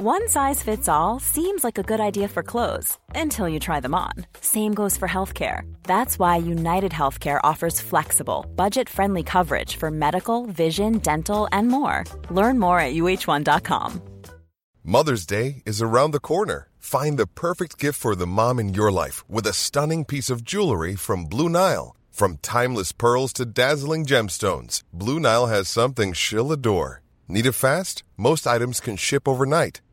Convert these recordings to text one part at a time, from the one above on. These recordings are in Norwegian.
One size fits all seems like a good idea for clothes until you try them on. Same goes for healthcare. That's why United Healthcare offers flexible, budget friendly coverage for medical, vision, dental, and more. Learn more at uh1.com. Mother's Day is around the corner. Find the perfect gift for the mom in your life with a stunning piece of jewelry from Blue Nile. From timeless pearls to dazzling gemstones, Blue Nile has something she'll adore. Need it fast? Most items can ship overnight.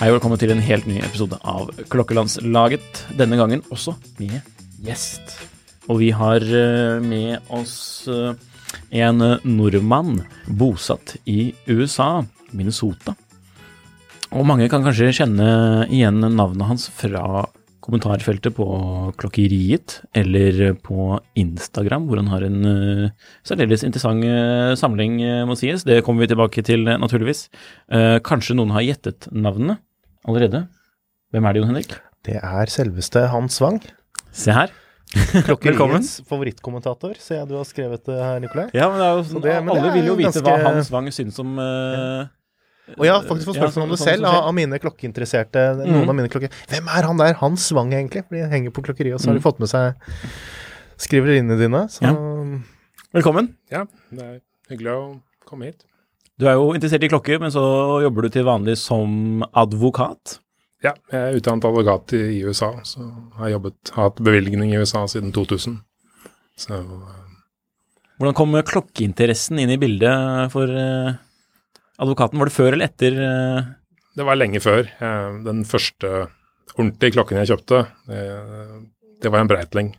Hei og velkommen til en helt ny episode av Klokkelandslaget. Denne gangen også med gjest. Og vi har eh, med oss eh, en nordmann bosatt i USA, Minnesota. Og mange kan kanskje kjenne igjen navnet hans fra kommentarfeltet på Klokkeriet, eller på Instagram, hvor han har en særdeles interessant samling, må sies. Det kommer vi tilbake til, naturligvis. kanskje noen har gjettet navnet allerede. Hvem er det, Jon Henrik? Det er selveste Hans Wang. Se her. Klokkeriets favorittkommentator, ser jeg du har skrevet det her, Nikolai. Ja, men, jo, sånn, det, men alle vil jo vite ganske... hva Hans Wang syns om uh, og jeg har faktisk fått spørsmål om det selv av, av mine klokkeinteresserte. Noen mm. av mine klokker. Hvem er han der? Hans Wang, egentlig? For de henger på klokkeriet, og så har de mm. fått med seg skriverinnene dine. Så ja. Velkommen. Ja, det er hyggelig å komme hit. Du er jo interessert i klokker, men så jobber du til vanlig som advokat? Ja, jeg er utdannet advokat i, i USA, så har jeg jobbet, hatt bevilgning i USA siden 2000. Så Hvordan kom klokkeinteressen inn i bildet for uh, advokaten? Var det før eller etter? Uh... Det var lenge før. Den første ordentlige klokken jeg kjøpte, det, det var en Breitling.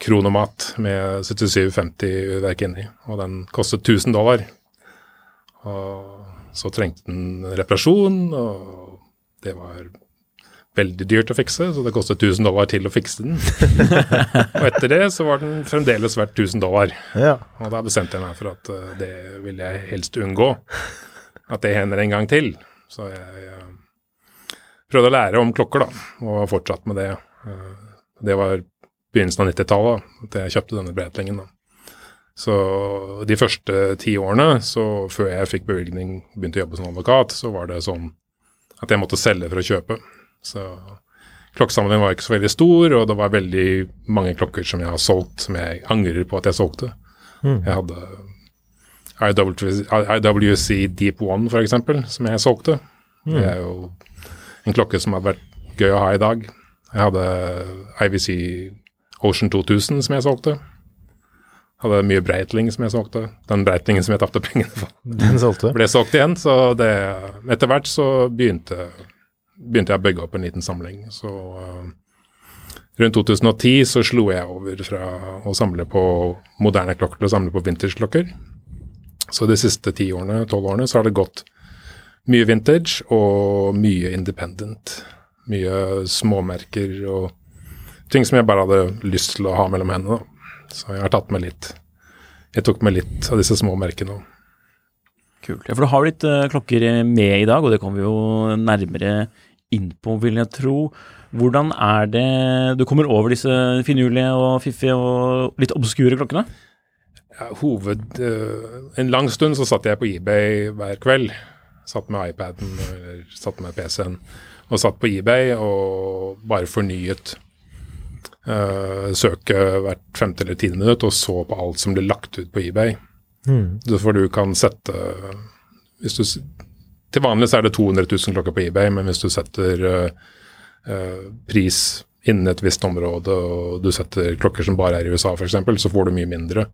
Kronomat med 7750 verk inni, og den kostet 1000 dollar. Og så trengte den reparasjon, og det var veldig dyrt å fikse, så det kostet 1000 dollar til å fikse den. og etter det så var den fremdeles verdt 1000 dollar. Ja. Og da bestemte jeg meg for at uh, det vil jeg helst unngå. At det hender en gang til. Så jeg, jeg prøvde å lære om klokker, da, og fortsatt med det. Uh, det var begynnelsen av 90-tallet at jeg kjøpte denne Breitlingen. da. Så de første ti årene, så før jeg fikk bevilgning, begynte å jobbe som advokat, så var det sånn at jeg måtte selge for å kjøpe. Så klokkesamlingen var ikke så veldig stor, og det var veldig mange klokker som jeg har solgt som jeg angrer på at jeg solgte. Mm. Jeg hadde IWC, IWC Deep One, f.eks., som jeg solgte. Mm. Det er jo en klokke som har vært gøy å ha i dag. Jeg hadde IWC Ocean 2000 som jeg solgte. Hadde mye Breitling som jeg solgte. Den Breitlingen som jeg tapte pengene for, Den solgte. ble solgt igjen. Så det, etter hvert så begynte, begynte jeg å bygge opp en liten samling. Så uh, rundt 2010 så slo jeg over fra å samle på moderne klokker til å samle på vintage-klokker. Så de siste ti årene, tolv årene, så har det gått mye vintage og mye independent. Mye småmerker og ting som jeg bare hadde lyst til å ha mellom hendene. da. Så jeg har tatt med litt Jeg tok med litt av disse små merkene òg. Kult. Ja, for du har litt uh, klokker med i dag, og det kommer vi jo nærmere inn på, vil jeg tro. Hvordan er det du kommer over disse finurlige og fiffige og litt obskure klokkene? Ja, hoved uh, En lang stund så satt jeg på eBay hver kveld. Satt med iPaden eller satt med PC-en og satt på eBay og bare fornyet søke hvert femte eller tiende minutt og så på alt som blir lagt ut på eBay. Mm. For du kan sette hvis du, Til vanlig så er det 200 000 klokker på eBay, men hvis du setter uh, uh, pris innen et visst område, og du setter klokker som bare er i USA f.eks., så får du mye mindre.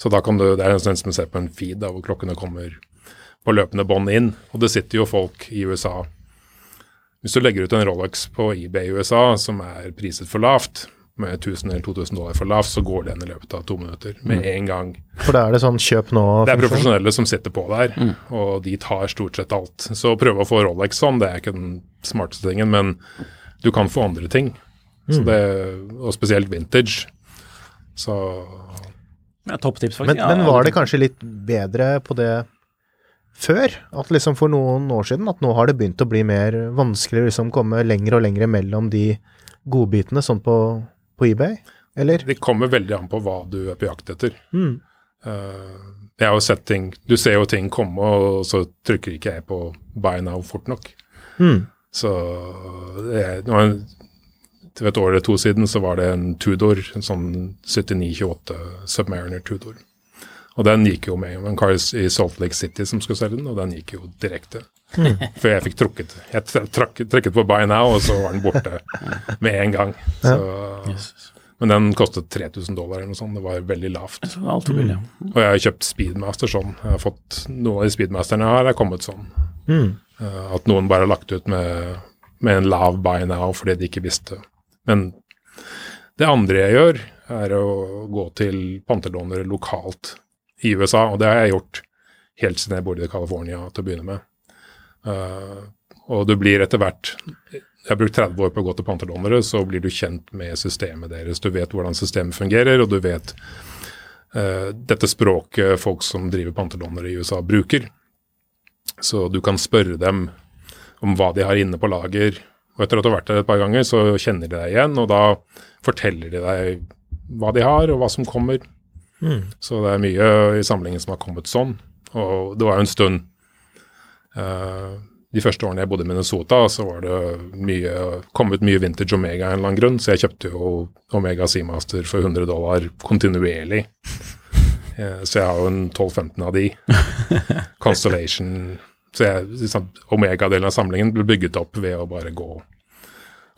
Så da kan du, Det er nesten som å se på en feed da, hvor klokkene kommer på løpende bånd inn. Og det sitter jo folk i USA Hvis du legger ut en Rolex på eBay i USA som er priset for lavt, med 1000 eller 2000 dollar for lavt, så går den i løpet av to minutter med mm. en gang. For da er det sånn kjøp nå? Det er profesjonelle som sitter på der, mm. og de tar stort sett alt. Så å prøve å få Rolex sånn, det er ikke den smarteste tingen, men du kan få andre ting. Så Mm. det, og spesielt vintage. Så Ja, Topptips, faktisk. Men, Ja, men var det kanskje litt bedre på det før? At liksom for noen år siden, at nå har det begynt å bli mer vanskelig å liksom komme lenger og lenger mellom de godbitene sånn på, på eBay? Eller? det kommer veldig an på hva du er på jakt etter. Mm. Eh, jeg har jo sett ting Du ser jo ting komme, og så trykker ikke jeg på buy now fort nok. Mm. Så det, nå er- til et år eller to siden så var det en Tudor, en sånn 7928 Submariner Tudor. Og den gikk jo med. En kar i Salt Lake City som skulle selge den, og den gikk jo direkte. For jeg fikk trukket Jeg trakk, trekket på buy now, og så var den borte med en gang. Så. Men den kostet 3000 dollar eller noe sånt. Det var veldig lavt. Billig. Og jeg har kjøpt Speedmaster sånn. Jeg har fått Noen av de Speedmasterne jeg har, er kommet sånn. Mm. Eh, at noen bare har lagt ut med, med en lav buy now fordi de ikke visste. Men det andre jeg gjør, er å gå til pantelånere lokalt i USA, og det har jeg gjort helt siden jeg bodde i California til å begynne med. Eh, og du blir etter hvert Jeg har brukt 30 år på å gå til panterdonnere, så blir du kjent med systemet deres. Du vet hvordan systemet fungerer, og du vet uh, dette språket folk som driver panterdonnere i USA, bruker. Så du kan spørre dem om hva de har inne på lager. Og etter at du har vært der et par ganger, så kjenner de deg igjen, og da forteller de deg hva de har, og hva som kommer. Mm. Så det er mye i samlingen som har kommet sånn. Og det var jo en stund De første årene jeg bodde i Minnesota, så var det mye, kommet mye vintage Omega av en eller annen grunn, så jeg kjøpte jo Omega Seamaster for 100 dollar kontinuerlig. Eh, så jeg har jo en 12-15 av de. Constellation Så jeg, Omega-delen av samlingen ble bygget opp ved å bare gå.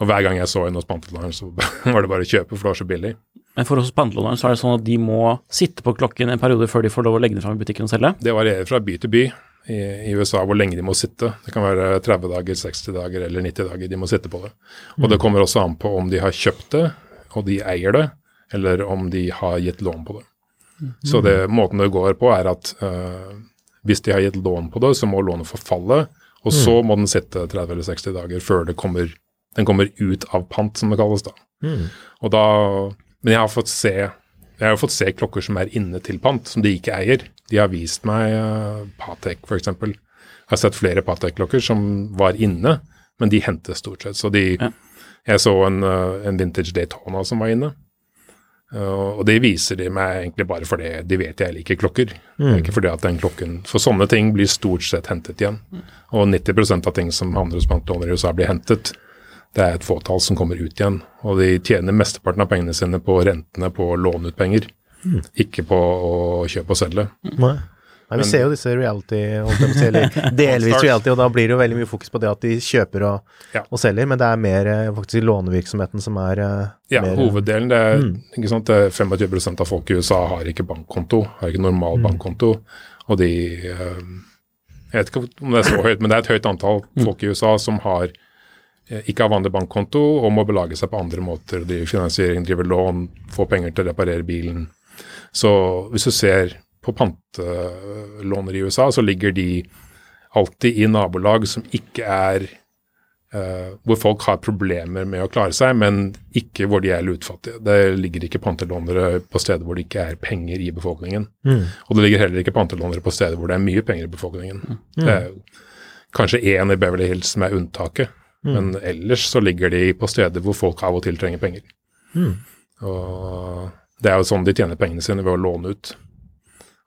Og hver gang jeg så en hos Pantelaren, så var det bare å kjøpe, for det var så billig. Men for hos pantelåneren så er det sånn at de må sitte på klokken en periode før de får lov å legge den fram i butikken og selge. Det varierer fra by til by i, i USA hvor lenge de må sitte. Det kan være 30 dager, 60 dager eller 90 dager de må sitte på det. Og det kommer også an på om de har kjøpt det, og de eier det, eller om de har gitt lån på det. Så det, måten det går på er at eh, hvis de har gitt lån på det, så må lånet forfalle, og så må den sitte 30 eller 60 dager før det kommer, den kommer ut av pant, som det kalles da. Mm. Og da Men jeg har fått se jeg har fått se klokker som er inne til pant, som de ikke eier. De har vist meg uh, Patek, f.eks. Jeg har sett flere Patek-klokker som var inne, men de hentes stort sett. Så de Ja. Jeg så en, uh, en vintage Daytona som var inne. Uh, og det viser de meg egentlig bare fordi de vet jeg liker klokker. Er ikke fordi at den klokken For sånne ting blir stort sett hentet igjen. Og 90% av ting som havner hos banklåner i USA, blir hentet. Det er et fåtall som kommer ut igjen. Og de tjener mesteparten av pengene sine på rentene på å låne ut penger. Ikke på å kjøpe og selge. Nei. Nei, vi ser jo disse reality, eller delvis reality, og da blir det jo veldig mye fokus på det at de kjøper og, Ja. og selger, men det er mer eh, faktisk lånevirksomheten som er eh, Ja, mer, hoveddelen det er, ikke sant, er 25 av folk i USA har ikke bankkonto, har ikke normal bankkonto. Og de eh, Jeg vet ikke om det er så høyt, men det er et høyt antall folk i USA som har eh, ikke har vanlig bankkonto og må belage seg på andre måter. Driver finansiering, driver lån, får penger til å reparere bilen. Så hvis du ser på pantelåner i USA, så ligger de alltid i nabolag som ikke er Uh, hvor folk har problemer med å klare seg, men ikke hvor de er lutfattige. Det ligger ikke pantelånere på steder hvor det ikke er penger i befolkningen. Mm. Og det ligger heller ikke pantelånere på steder hvor det er mye penger i befolkningen. Det er kanskje én i Beverly Hills som er unntaket, men ellers så ligger de på steder hvor folk av og til trenger penger. Mm. Og det er jo sånn de tjener pengene sine, ved å låne ut.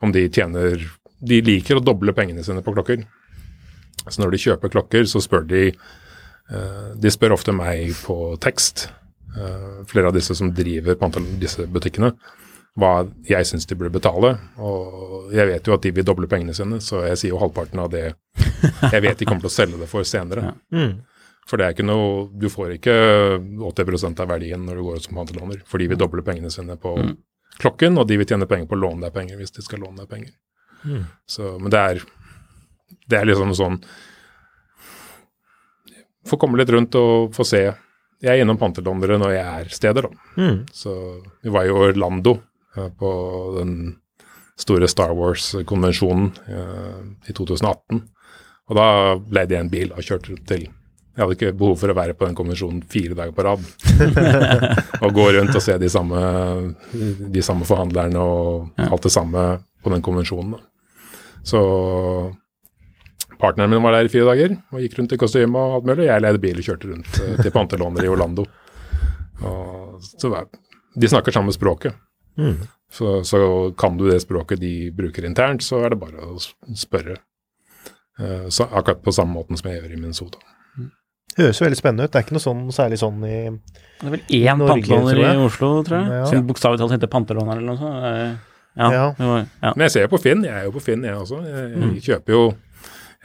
Om de tjener De liker å doble pengene sine på klokker. Så når de kjøper klokker, så spør de eh, De spør ofte meg på tekst, eh, flere av disse som driver pantel disse butikkene, hva jeg syns de burde betale. Og jeg vet jo at de vil doble pengene sine, så jeg sier jo halvparten av det jeg vet de kommer til å selge det for senere. Mm. For det er ikke noe Du får ikke 80% av verdien når du går ut som pantelåner, for de vil doble pengene sine på klokken, og de vil tjene penger på å låne deg penger hvis de skal låne deg penger. Mm. Så, men det er det er liksom sånn Få komme litt rundt og få se. Jeg er innom pantelånere når jeg er steder, da. Mm. Så vi var i Orlando eh, på den store Star Wars-konvensjonen eh, i 2018. Og da leide jeg en bil og kjørte til Jeg hadde ikke behov for å være på den konvensjonen fire dager på rad. og gå rundt og se de samme, de samme forhandlerne og alt det samme på den konvensjonen. Så partneren min var der i fire dager og gikk rundt i kostyme og alt mulig. Jeg leide bil og kjørte rundt eh, til pantelåner i Orlando. Og, de snakker samme språket. Så, så kan du det språket de bruker internt, så er det bare å spørre. Eh, så, akkurat på samme måten som jeg gjør i Minnesota. Høres jo veldig spennende ut. Det er ikke noe sånn særlig sånn i Det er vel én pantelåner i. Oslo, tror jeg. Ja. Som bokstavelig talt heter pantelåner eller noe sånt. Eh, Ja, Ja. var, ja. Men jeg ser jo på Finn, jeg er jo på Finn jeg også. Jeg, Mm. kjøper jo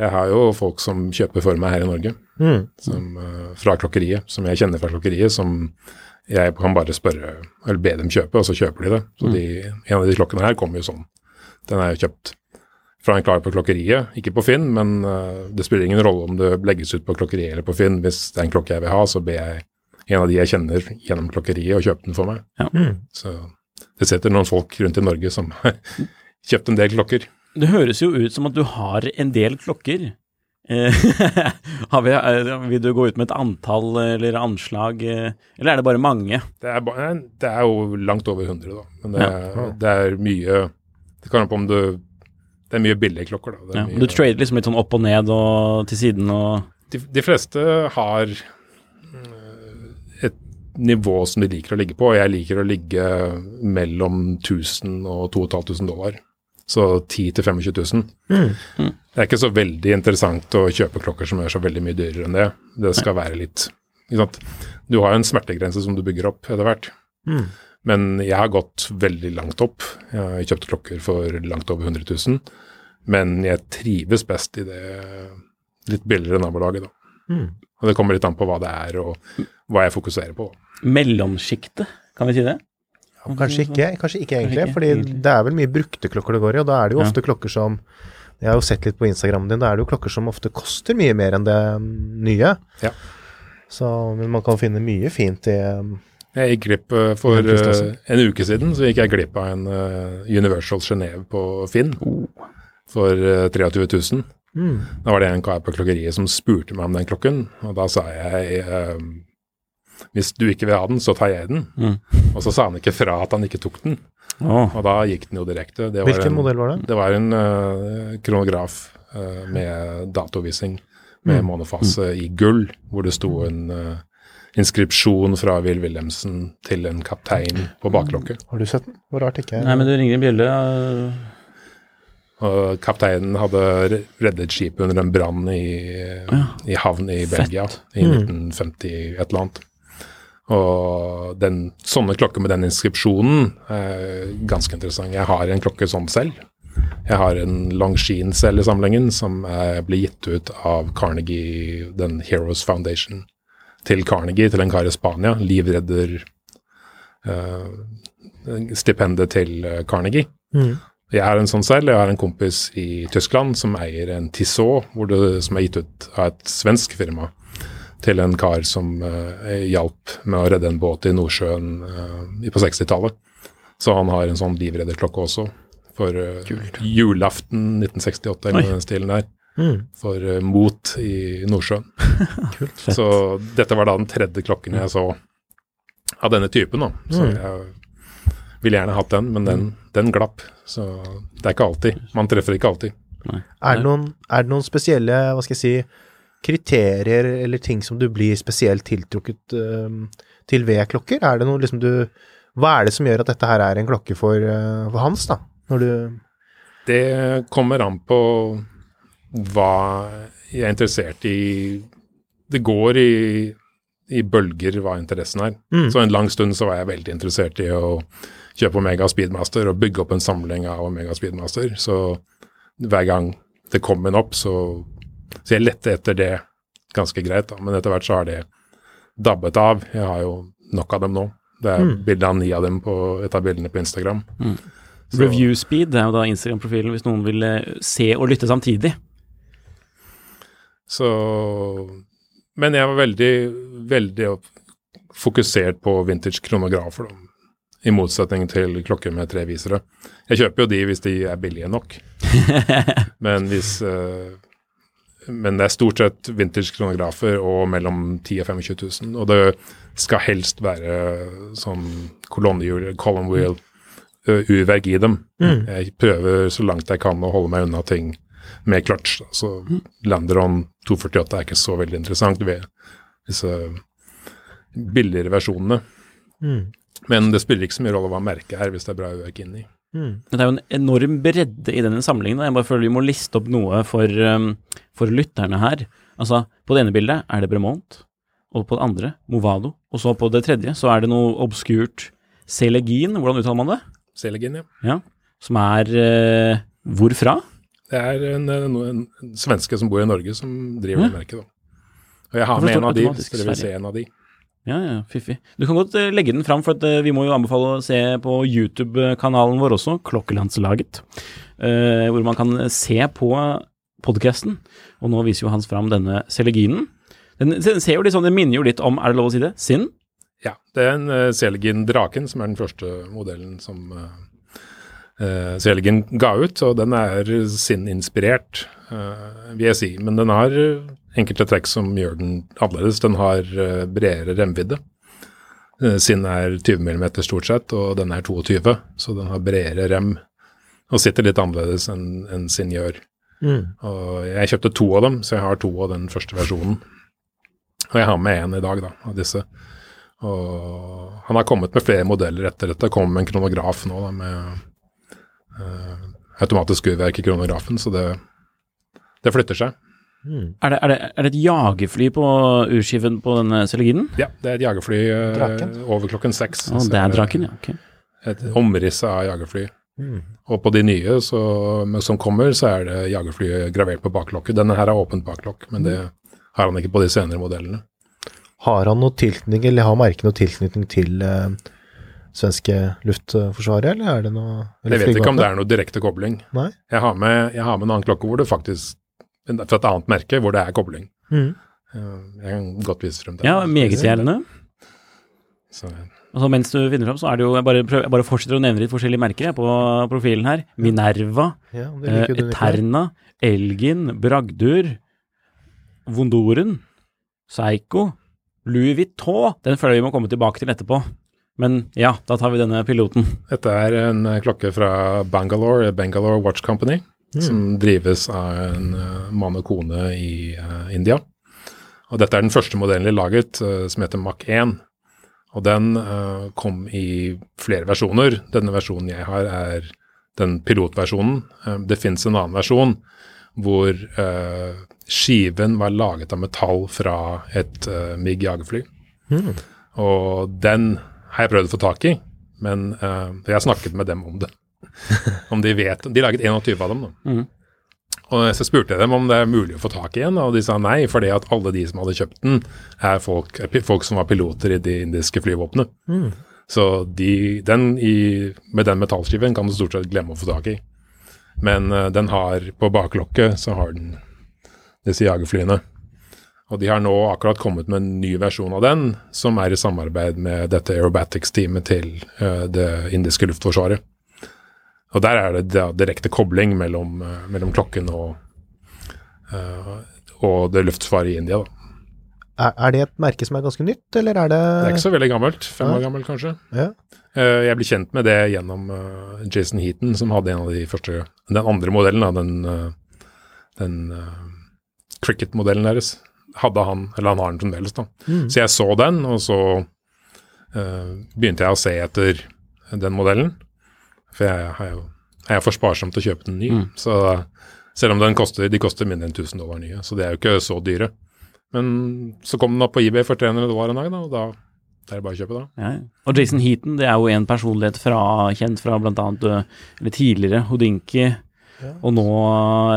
Jeg har jo folk som kjøper for meg her i Norge, mm. som, eh, fra klokkeriet, som jeg kjenner fra klokkeriet, som jeg kan bare spørre, eller be dem kjøpe, og så kjøper de det. Så Mm. de, en av de klokkene her kommer jo sånn. Den er jo kjøpt fra en klar på klokkeriet, ikke på Finn, men eh, det spiller ingen rolle om det legges ut på klokkeriet eller på Finn. Hvis det er en klokke jeg vil ha, så ber jeg en av de jeg kjenner gjennom klokkeriet å kjøpe den for meg. Mm. Så det sitter noen folk rundt i Norge som har kjøpt en del klokker. Det høres jo ut som at du har en del klokker. Eh, har vi, eh, vil du gå ut med et antall eller anslag, eller er det bare mange? Det er, det er jo langt over 100, da. Men det, Ja. er, det er mye Det kan an på om du Det er mye billige klokker, da. Det er Ja. mye, Du trader liksom litt sånn opp og ned og til siden og de, de fleste har eh, et nivå som de liker å ligge på, og jeg liker å ligge mellom 1000 og 2500 dollar. Så 10 til 25 000. Mm. Det er ikke så veldig interessant å kjøpe klokker som er så veldig mye dyrere enn det. Det skal være litt ikke sant? Du har jo en smertegrense som du bygger opp etter hvert. Mm. Men jeg har gått veldig langt opp. Jeg har kjøpt klokker for langt over 100 000. Men jeg trives best i det litt billigere nabolaget, da. Mm. Og det kommer litt an på hva det er, og hva jeg fokuserer på. mellomsjiktet, kan vi si det? Ja, Kanskje ikke, kanskje ikke egentlig, ikke, fordi det er vel mye brukte klokker det går i, og da er det jo Ja. ofte klokker som Jeg har jo sett litt på Instagrammen din, da er det jo klokker som ofte koster mye mer enn det nye. Ja. Så men man kan finne mye fint i Jeg gikk glipp eh, for eh, en uke siden, så gikk jeg glipp av en eh, Universal Genéve på Finn for eh, 23 000. mm. Da var det en kar på klokkeriet som spurte meg om den klokken, og da sa jeg hvis du ikke vil ha den, så tar jeg den. Mm. Og så sa han ikke fra at han ikke tok den, Oh. og da gikk den jo direkte. Det var Hvilken en, modell var det? Det var en uh, kronograf uh, med datovisning med månefase i gull, hvor det sto en eh, inskripsjon fra Will Wilhelmsen til en kaptein på baklokket. Har du sett den? Hvor rart ikke Nei, men du ringer en bjelle. Og kapteinen hadde reddet skipet under en brann i, i havn i Belgia i 1950 et eller annet. Og den, sånne klokker med den inskripsjonen er ganske interessant. Jeg har en klokke sånn selv. Jeg har en Longines selv i samlingen som er, blir gitt ut av Carnegie, den Heroes Foundation, til Carnegie, til en kar i Spania. Livredder uh, stipendet til eh, Carnegie. Mm. Jeg har en sånn selv. Jeg har en kompis i Tyskland som eier en Tissot, det, som er gitt ut av et svensk firma til en kar som uh, hjalp med å redde en båt i Nordsjøen uh, på 60-tallet. Så han har en sånn livredderklokke også, for uh, julaften 1968 eller Oi. den stilen der. Mm. For uh, mot i Nordsjøen. Fett. Så dette var da den tredje klokken jeg så av denne typen. da. Så Mm. jeg ville gjerne hatt den, men den, den glapp. Så det er ikke alltid. Man treffer ikke alltid. Er det, noen, er det noen spesielle, hva skal jeg si, kriterier eller ting som du blir spesielt tiltrukket uh, til ved klokker? Er det noe liksom du Hva er det som gjør at dette her er en klokke for, uh, for Hans, da? Når du Det kommer an på hva jeg er interessert i. Det går i, i bølger hva interessen er. Mm. Så en lang stund så var jeg veldig interessert i å kjøpe Omega Speedmaster og bygge opp en samling av Omega Speedmaster. Så hver gang det kom en opp, så, så jeg lette etter det ganske greit. da. Men etter hvert så har det dabbet av. Jeg har jo nok av dem nå. Det er Mm. bilde av ni av dem på et av bildene på Instagram. Mm. Så- Review speed det er jo da Instagram-profilen hvis noen vil eh, se og lytte samtidig. Så Men jeg var veldig, veldig fokusert på vintage kronografer, da. I motsetning til klokker med tre visere. Jeg kjøper jo de hvis de er billige nok. Men hvis, uh, men det er stort sett vintage-kronografer og mellom 10 000 og 25 000. Og det skal helst være sånn kolonnehjul, column wheel, ø, urverk i dem. Jeg prøver så langt jeg kan å holde meg unna ting med clutch. da. Så Landeron 248 er ikke så veldig interessant ved disse billigere versjonene. Mm. Men det spiller ikke så mye rolle hva merket er, hvis det er bra urverk inni. Mm. Det er jo en enorm bredde i denne samlingen. da. Jeg bare føler vi må liste opp noe for, um, for lytterne her. Altså, på det ene bildet er det Bremont, og på det andre Movado. Og så på det tredje så er det noe obskurt Selegin, hvordan uttaler man det? Selegin, ja. Ja. Som er eh, hvorfra? Det er en, en, en svenske som bor i Norge som driver det merket, da. Og jeg har med en av de, så dere vil se en av de. Ja, ja, fiffig. Du kan godt eh, legge den fram, for eh, vi må jo anbefale å se på YouTube-kanalen vår også, Klokkelandslaget, eh, hvor man kan se på podcasten. Og nå viser jo Hans fram denne Seleginen. Den, den ser jo litt sånn, den minner jo litt om, er det lov å si det, Sinn? Ja, det er en uh, Selegin Draken som er den første modellen som uh, Selegin ga ut, og den er sinninspirert, uh, vil jeg si. Men den har eh, enkelte trekk som gjør den annerledes. Den har uh, bredere remvidde. Uh, Sinn er 20 mm stort sett, og den er 22, så den har bredere rem. Og sitter litt annerledes enn en Sinn gjør. Mm. Og jeg kjøpte to av dem, så jeg har to av den første versjonen. Og jeg har med en i dag, da, av disse. Og han har kommet med flere modeller etter dette. Kom med en kronograf nå, da, med eh, automatisk urverk i kronografen, så det, det flytter seg. Mm. Er det, er, det, er det et jagerfly på urskiven på denne Seleginen? Ja, det er et jagerfly eh, Draken. over klokken seks. Oh, det er draken, ja. Okay. Et omriss av jagerfly. Mm. Og på de nye så, som kommer, så er det jagerflyet gravert på baklokket. Denne her er åpent baklokk, men det har han ikke på de senere modellene. Har han noe tilknytning, eller har merket noe tilknytning til eh, svenske luftforsvaret, eller er det noe eller Jeg vet ikke om det er noe direkte kobling. Nei? Jeg har med, jeg har med en annen klokke hvor det faktisk Fra et annet merke hvor det er kobling. Mm. Eh, Jeg kan godt vise frem det. Ja, meget gjerne. Så, Altså, mens du finner fram, så er det jo Jeg bare, prøver, jeg bare fortsetter å nevne litt forskjellige merker jeg, på profilen her. Minerva, Ja, eh. Eterna, Elgin, Bragdur, Vondoren, Seigo, Louis Vuitton. Den føler jeg vi må komme tilbake til etterpå. Men ja, da tar vi denne piloten. dette er en klokke fra Bangalore, Bangalore Watch Company, som drives av en eh, mann og kone i uh, India. Og dette er den første modellen de laget, uh, som heter Mach 1. Og den uh, kom i flere versjoner. Denne versjonen jeg har, er den pilotversjonen. Det fins en annen versjon hvor skiven var laget av metall fra et MIG jagerfly. Mm. Og den har jeg prøvd å få tak i, men uh, jeg har snakket med dem om det. om de vet De laget 21 av dem, da. Mm. Og så spurte jeg dem om det er mulig å få tak i en, og de sa nei, fordi at alle de som hadde kjøpt den, er folk, folk som var piloter i de indiske flyvåpnene. Mm. Så de, den i, med den metallskiven kan du stort sett glemme å få tak i. Men uh, den har på baklokket så har den disse jagerflyene. Og de har nå akkurat kommet med en ny versjon av den, som er i samarbeid med dette aerobatics-teamet til uh, det indiske luftforsvaret. Og der er det da direkte kobling mellom, uh, mellom klokken og, uh, og det luftforsvaret i India. Da. Er, er det et merke som er ganske nytt, eller er det Det er ikke så veldig gammelt. Fem ja. år gammelt, kanskje. Ja. Jeg ble kjent med det gjennom Jason Heaton, som hadde en av de første Den andre modellen, da, den, den cricket-modellen deres, hadde han, eller han har den fremdeles, da. Mm. Så jeg så den, og så uh, begynte jeg å se etter den modellen. For jeg, jeg, jeg er for sparsom til å kjøpe den ny. Mm. Så selv om den koster, de koster mindre enn 1000 dollar nye, så de er jo ikke så dyre. Men så kom den opp på eBay for 300 dollar en dag, da, og da det er bare å kjøpe, da. Ja. ja. Og Jason Heaton, det er jo en personlighet fra, kjent fra annet eh, tidligere Hodinki, Ja. og nå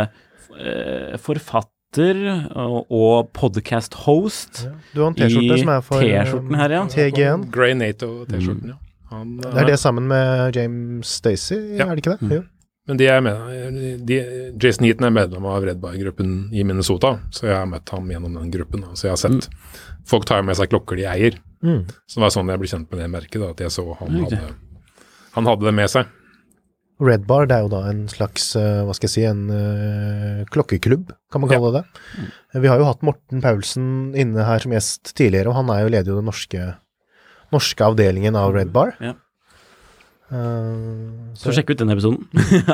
eh, forfatter og, og podcast-host. Ja. Du har en T-skjorte I som er for eh, T-skjorten her, ja. TG1. Grey Nato-T-skjorten, ja. Han, Det er det sammen med James Stacey, Ja. er det ikke det? Mm. Jo. Men de er med, de, Jason Heaton er medlem av Red Bar-gruppen i Minnesota, så jeg har møtt ham gjennom den gruppen. Da. Så jeg har sett folk tar med seg klokker de eier. Mm. Så det var sånn jeg ble kjent med det merket, da, at jeg så han hadde, han hadde det med seg. Red Bar det er jo da en slags, eh, hva skal jeg si, en uh, klokkeklubb, kan man kalle det det. Vi har jo hatt Morten Paulsen inne her som gjest tidligere, og han er jo leder jo den norske, norske avdelingen av Red Bar. Ja. Uh, Så sjekk ut den episoden.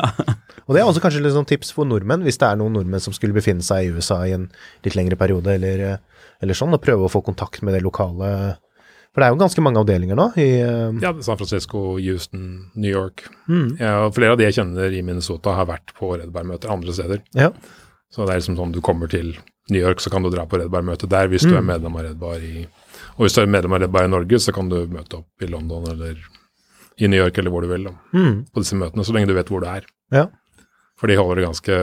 Og det er også kanskje litt sånn tips for nordmenn, hvis det er noen nordmenn som skulle befinne seg i USA i en litt lengre periode, eller, eh, eller sånn, og prøve å få kontakt med det lokale For det er jo ganske mange avdelinger nå i uh, Ja, San Francisco, Houston, New York. mm, Ja, og flere av de jeg kjenner i Minnesota, har vært på Red Bar-møter andre steder. Ja. Så det er liksom sånn du kommer til New York, så kan du dra på Red Bar-møte der hvis du Mm. er medlem av Red Bar i Og hvis du er medlem av Red Bar i Norge, så kan du møte opp i London eller i New York eller hvor du vil mm, på disse møtene, så lenge du vet hvor du er. Ja. For de holder det ganske,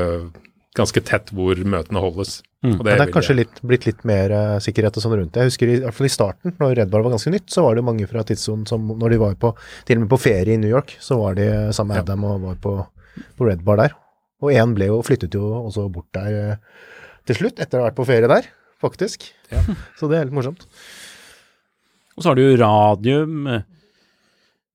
ganske tett hvor møtene holdes. Mm. Og Men det er kanskje litt, blitt litt mer uh, sikkerhet og sånn rundt det. Jeg husker i, i hvert fall i starten, når Red Bar var ganske nytt, så var det mange fra tidssonen som når de var på, til og med på ferie i New York, så var de sammen med Ja. Adam og var på, på Red Bar der. Og én ble jo, flyttet jo også bort der eh, til slutt, etter å ha vært på ferie der, faktisk. Ja. Så det er litt morsomt. Og så har du jo radium. eh,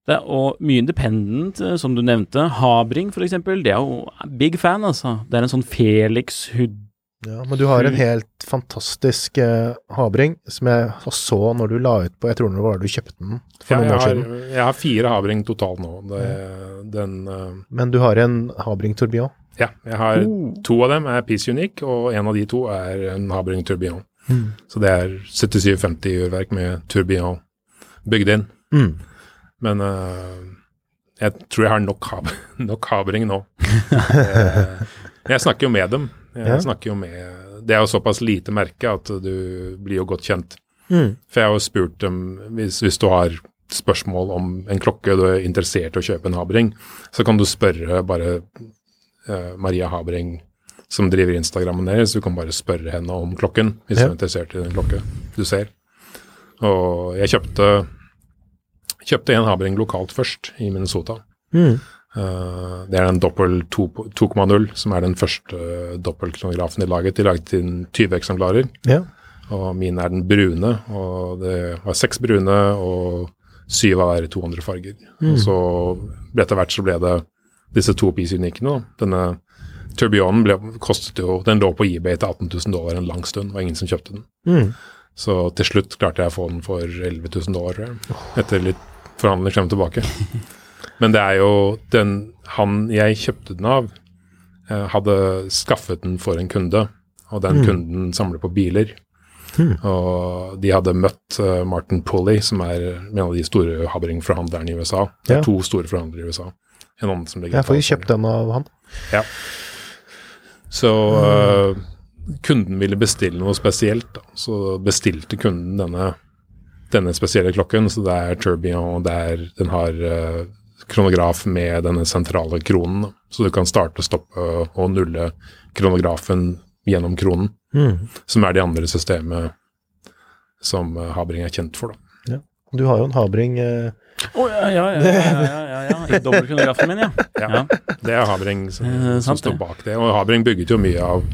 Det og mye independent, eh, som du nevnte. Habring, for eksempel. Det er jo big fan, altså. Det er en sånn Felix Hud... Ja, men du har en helt fantastisk eh, havring som jeg så når du la ut på Jeg tror det var du kjøpte den for Ja, noen år har, siden. jeg har fire havring totalt nå. Det, den, uh... Men du har en havring tourbillon. Ja, jeg har Oh. to av dem er Peace Unique, og en av de to er en Habring tourbillon. Mm. Så det er 7750 urverk med tourbillon bygd inn. Mm. Men uh, jeg tror jeg har nok, hab nok Habring nå. Eh, jeg snakker jo med dem. Jeg Ja. snakker jo med Det er jo såpass lite merke at du blir jo godt kjent. Mm. For jeg har jo spurt dem hvis, hvis du har spørsmål om en klokke, du er interessert i å kjøpe en Habring, så kan du spørre bare eh, Maria Habring, som driver Instagrammen deres, du kan bare spørre henne om klokken, hvis Ja. du er interessert i den klokke du ser. Og jeg kjøpte, kjøpte en Habring lokalt først, i Minnesota. Mm. Uh, det er en Doppel 2,0, som er den første doppelkronografen de laget. De laget inn 20 eksemplarer. Ja. Og min er den brune, og det var seks brune og syv av hver 200 farger. Og så etter hvert så ble det disse to PC-unikene. da. Denne Turbionen ble, kostet jo Den lå på eBay til 18 000 dollar en lang stund, og ingen som kjøpte den. Mm. Så til slutt klarte jeg å få den for 11 000 dollar. Etter litt forhandling frem og tilbake. Men det er jo den han jeg kjøpte den av, eh, hadde skaffet den for en kunde, og den kunden samler på biler. Og de hadde møtt eh, Martin Pulley, som er en av de store Habring-forhandlerne i USA. Det er Ja. to store forhandlere i USA. En annen som legger Jeg faktisk kjøpt den av han. ja. Så uh, kunden ville bestille noe spesielt, da. så bestilte kunden denne, denne spesielle klokken. Så det er Turbion, det er, den har uh, kronograf med denne sentrale kronen. Da. Så du kan starte, stoppe og nulle kronografen gjennom kronen, Mm. som er det andre systemet som øh, Habring er kjent for. Da. Du har jo en Habring eh, Å, ja, ja, ja, ja, ja. I dobbeltkronografen min, ja. Det er Habring som, Eh, som står bak det. Og Habring bygget jo mye av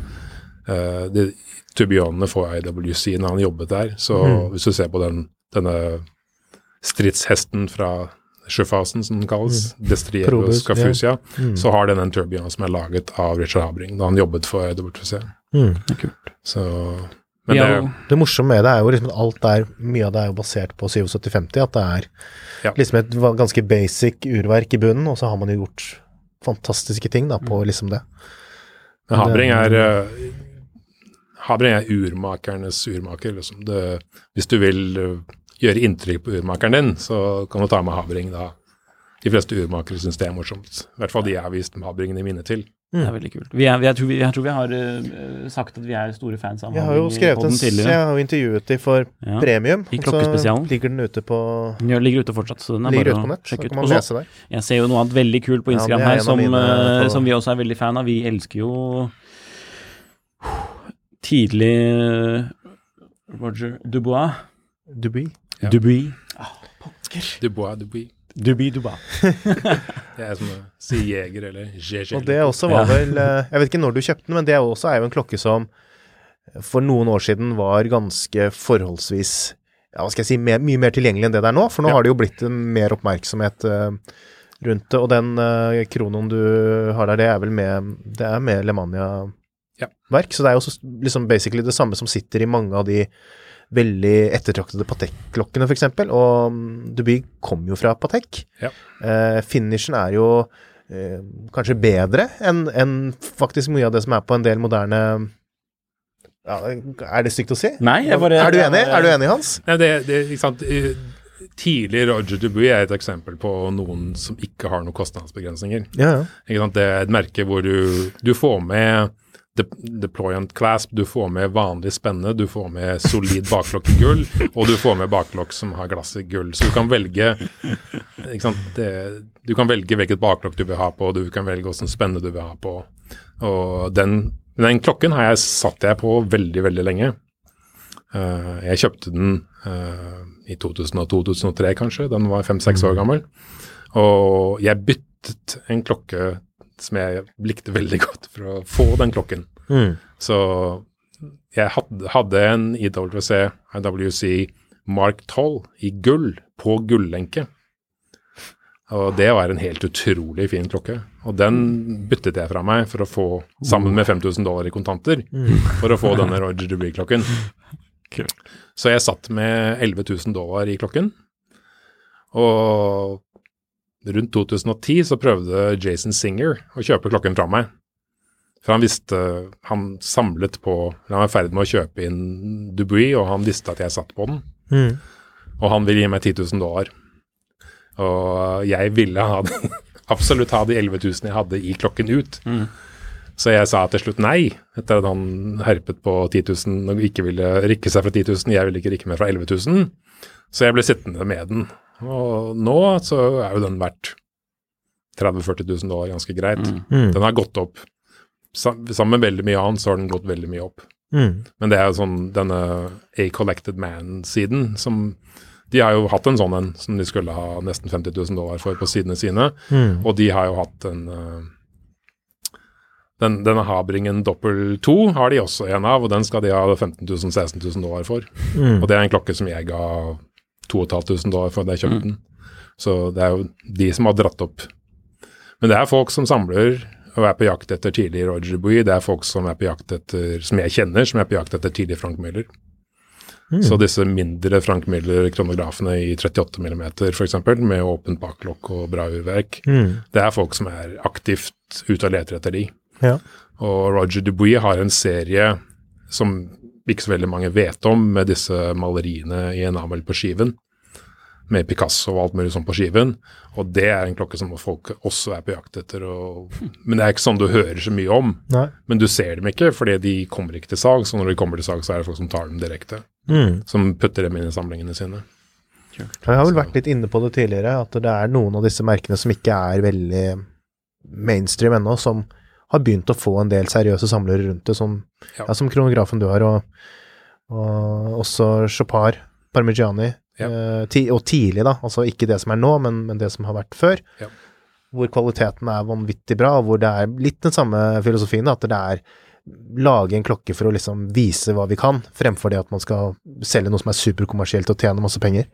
uh, de turbionene for IWC når han jobbet der. Så Mhm. hvis du ser på den, denne stridshesten fra sjøfasen, som den kalles, Destriero Mhm. Probus, Mm. så har den en turbion som er laget av Richard Habring da han jobbet for IWC. Mm. Så Men ja. det, Det morsomme med det er jo liksom at alt der, mye av det er jo basert på 7750, at det er Ja. liksom et ganske basic urverk i bunnen, og så har man jo gjort fantastiske ting da på liksom det. Men Habring er eh, Habring er urmakernes urmaker. Liksom. Det, hvis du vil eh, gjøre inntrykk på urmakeren din, så kan du ta med Habring da. De fleste urmakere syns det er morsomt. I hvert fall de jeg har vist Habringen i minne til. Det er veldig kult. Vi er, vi, jeg, tror vi, jeg tror vi har uh, sagt at vi er store fans av Jeg har jo skrevet en, jeg har jo intervjuet de for Ja. premium, I klokkespesialen. så ligger den ute på ja, ligger ute fortsatt, så den er ligger bare ute på å nett, sjekke ut. Og så- Jeg ser jo noe annet veldig kult på Instagram er her, som, mine på... som vi også er veldig fan av. Vi elsker jo tidlig eh, Roger Dubois. Dubuis. Ja. Dubuis. Ah, pokker. Dubois, Dubois. Dubuis Dubois. Det er som å si jeger eller jeger. Og det også var vel eh, Jeg vet ikke når du kjøpte den, men det er også er jo en klokke som for noen år siden var ganske forholdsvis ja, hva skal jeg si, mer, mye mer tilgjengelig enn det det er nå. For nå Ja. har det jo blitt mer oppmerksomhet uh, rundt det. Og den uh, kronoen du har der, det er vel med Det er med Lemania Ja. verk. Så det er jo liksom basically det samme som sitter i mange av de veldig ettertraktede Patek-klokkene, f.eks. Og mm, Duby kom jo fra Patek. Ja. Eh, finishen er jo eh, kanskje bedre enn en faktisk mye av det som er på en del moderne ja, Er det stygt å si? Nei, jeg bare Er du enig, er du enig Hans? Nei, det, det, ikke sant? eh, Tidlig Roger Dubuy er et eksempel på noen som ikke har noen kostnadsbegrensninger. Ja, ja. Ikke sant? Det er et merke hvor du, du får med de, deployant clasp, du får med vanlig spenne, du får med solid baklokk i gull, og du får med baklokk som har glass i gull. Så du kan velge? Det, du kan velge hvilket baklokk du vil ha på, du kan velge hvilken spenne du vil ha på. Og den, den klokken har jeg satt jeg på veldig, veldig lenge. Uh, jeg kjøpte den uh, i 2002-2003 kanskje, den var fem-seks år gammel. Og jeg byttet en klokke som jeg likte veldig godt for å få den klokken. Mm. Så jeg hadde, hadde en IWC, IWC Mark 12 i gull på gullenke. Og det var en helt utrolig fin klokke. Og den byttet jeg fra meg for å få, sammen med 5000 dollar i kontanter, for å få denne Roger Dubuy-klokken. Så jeg satt med 11 000 dollar i klokken. Og rundt 2010 så prøvde Jason Singer å kjøpe klokken fra meg. For han visste Han samlet på Han var i ferd med å kjøpe inn Dubuis, og han visste at jeg satt på den. Mm. Og han ville gi meg 10 000 dollar. Og jeg ville ha det, absolutt ha de 11 000 jeg hadde i klokken ut. Mm. Så jeg sa til slutt nei, etter at han herpet på 10 000 og ikke ville rikke seg fra 10 000. Jeg ville ikke rikke meg fra 11 000. Så jeg ble sittende med den. Og nå så er jo den verdt 30 000-40 000 dollar ganske greit. Mm. Mm. Den har gått opp. Sammen med veldig mye annet så har den gått veldig mye opp. Mm. Men det er jo sånn denne A Collected Man-siden som De har jo hatt en sånn en som de skulle ha nesten 50 000 dollar for på sidene sine. Mm. Og de har jo hatt en eh, den, Denne Habringen Doppel 2 har de også en av, og den skal de ha 15 000-16 000 dollar for. Mm. Og det er en klokke som jeg ga 2500 dollar for at jeg kjøpte den. Så det er jo de som har dratt opp. Men det er folk som samler og er på jakt etter tidlig Roger Dubuy. Det er folk som er på jakt etter, som jeg kjenner, som er på jakt etter tidlig Frank Müller. Mm. Så disse mindre Frank Müller-kronografene i 38 mm f.eks., med åpent baklokk og bra urverk, Mm. det er folk som er aktivt ute og leter etter de. Ja. Og Roger Dubuy har en serie som ikke så veldig mange vet om, med disse maleriene i enamel på skiven. Med Picasso og alt mulig sånn på skiven. Og det er en klokke som folk også er på jakt etter. Og, men det er ikke sånn du hører så mye om. Nei. Men du ser dem ikke, fordi de kommer ikke til salg. Så når de kommer til salg, så er det folk som tar dem direkte. Mm. Som putter dem inn i samlingene sine. Jeg har vel vært litt inne på det tidligere, at det er noen av disse merkene som ikke er veldig mainstream ennå, som har begynt å få en del seriøse samlere rundt det, som, Ja. ja. som kronografen du har, og, og også Chopard, Parmigiani, eh, ti, og tidlig, da, altså ikke det som er nå, men, men det som har vært før, Ja. hvor kvaliteten er vanvittig bra, og hvor det er litt den samme filosofien, da, at det er lage en klokke for å liksom vise hva vi kan, fremfor det at man skal selge noe som er superkommersielt og tjene masse penger.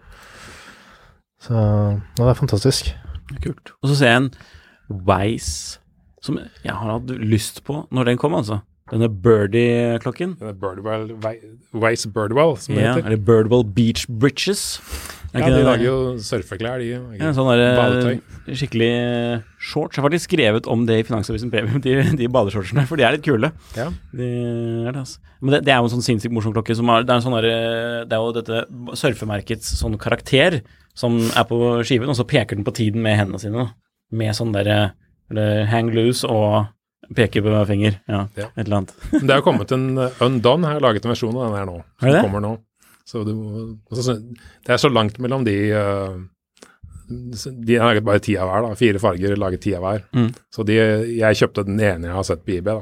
Så ja, det er fantastisk. Kult. Og så ser jeg en Wise som jeg har hatt lyst på når den kom, altså. Denne Birdie-klokken. Er Birdwell, Wei- Weiss Birdwell, som det Ja, heter. eller Birdwell Beach Britches. Er Ja, de lager jo surfeklær, de. ja, sånn der, Badetøy. skikkelig shorts. Jeg har faktisk skrevet om det i Finansavisen Premium, de, de badeshortsene, for de er litt kule. Ja. De er det, altså. Men det, det er jo en sånn sinnssykt morsom klokke. Som er, det, er sånn der, det er jo dette surfemerkets sånn karakter som er på skiven, og så peker den på tiden med hendene sine. Da. Med sånn derre eller hang loose og peke på hver finger. Ja, Ja. et eller annet. Det er jo kommet en Undone, Undone, har laget en versjon av den her nå. Er det Som det? kommer nå. Så må- altså, det er så langt mellom de uh, De har laget bare ti av hver, da. Fire farger, laget ti av hver. Mm. Så de, jeg kjøpte den ene jeg har sett på IB, da.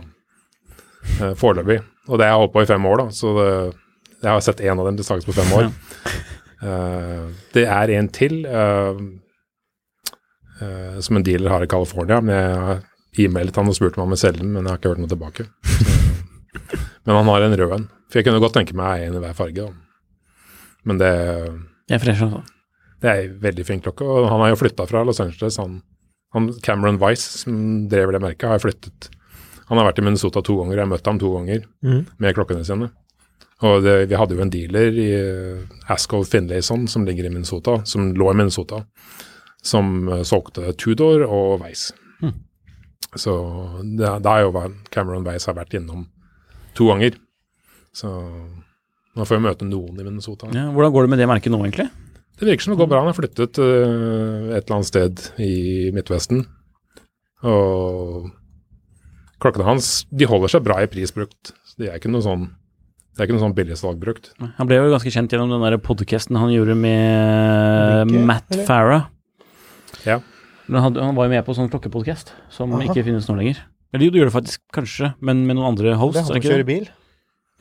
Uh, Foreløpig. Og det har jeg holdt på i fem år, da. Så det, jeg har sett én av dem til salgs på fem år. Uh, det er en til uh, uh, som en dealer har i California. Men jeg har e-mailet han og spurt om han vil selge den, men jeg har ikke hørt noe tilbake. Så, men han har en rød en. For jeg kunne godt tenke meg en i hver farge. Da. Men det, Jeg er fresh, altså. det er en veldig fin klokke. Og han har jo flytta fra Los Angeles. Han, han Cameron Weiss, som drev det merket, har flyttet Han har vært i Minnesota to ganger, jeg har møtt ham to ganger mm. med klokkene sine. Og det, vi hadde jo en dealer i eh, Finlayson som ligger i Minnesota, som lå i Minnesota, som eh, solgte Tudor og Weiss. Mm. Så det, da er jo hva- Cameron Weiss har vært innom to ganger. Så nå får vi møte noen i Minnesota. Ja, hvordan går det med det merket nå, egentlig? Det virker som det går bra. Han har flyttet uh, et eller annet sted i Midtvesten. Og klokkene hans de holder seg bra i pris brukt. Så er ikke noe sånn det er ikke noe sånn billigsalg brukt. Han ble jo ganske kjent gjennom den podkasten podcasten han gjorde med Hvilke, Matt eller? Farah. Ja. Men Han, han var jo med på sånn klokkepodkast som Aha. ikke finnes nå lenger. Eller jo, det gjør det faktisk, kanskje, men med noen andre Det hosts. er han som kjører bil.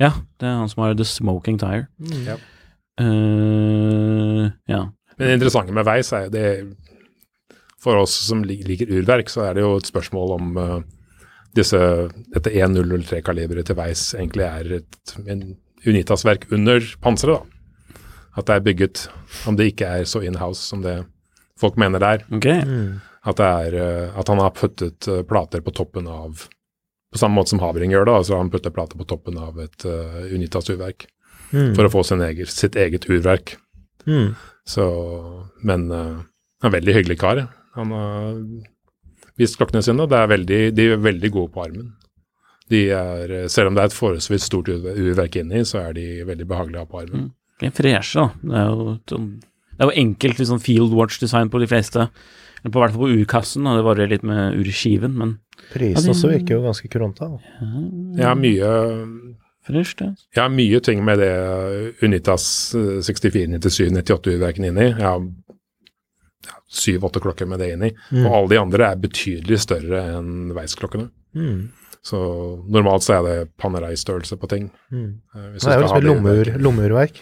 Ja, det er han som har The Smoking Tire. Ja. Uh, ja. Men det interessante med Weiss er det For oss som liker urverk, så er det jo et spørsmål om uh, disse, dette 1003-kaliberet til Weiss egentlig er et en Unitas-verk under panseret. da. At det er bygget, om det ikke er så in-house som det folk mener det er. Ok. Mm. At, det er, eh, at han har puttet eh, plater på toppen av På samme måte som Havring gjør det, altså han putter plater på toppen av et uh, Unitas urverk Mm. for å få sin egen, sitt eget urverk. Mm. Så, men uh, han er en veldig hyggelig kar. Han har vist klokkene sine, og det er veldig, de er veldig gode på armen. De er, eh, selv om det er et forholdsvis stort ur- urverk inni, så er de veldig behagelige å ha på armen. Er freshe, da. Det er jo, sånn, det er jo enkelt liksom, sånn field watch-design på de fleste. Eller på hvert fall på urkassen, og det varer litt med urskiven, men Prisen Ja, også virker jo ganske kronta. da. Jeg har mye, fresh, det. jeg har mye ting med det Unitas eh, 64, 97, 98 urverken inni. Jeg har syv-åtte klokker med det inni. Mm. Og alle de andre er betydelig større enn Weiss-klokkene. Mm. Så normalt så er det Panerai-størrelse på ting. Mm. eh, hvis Det er jo liksom lommeur, lommeurverk.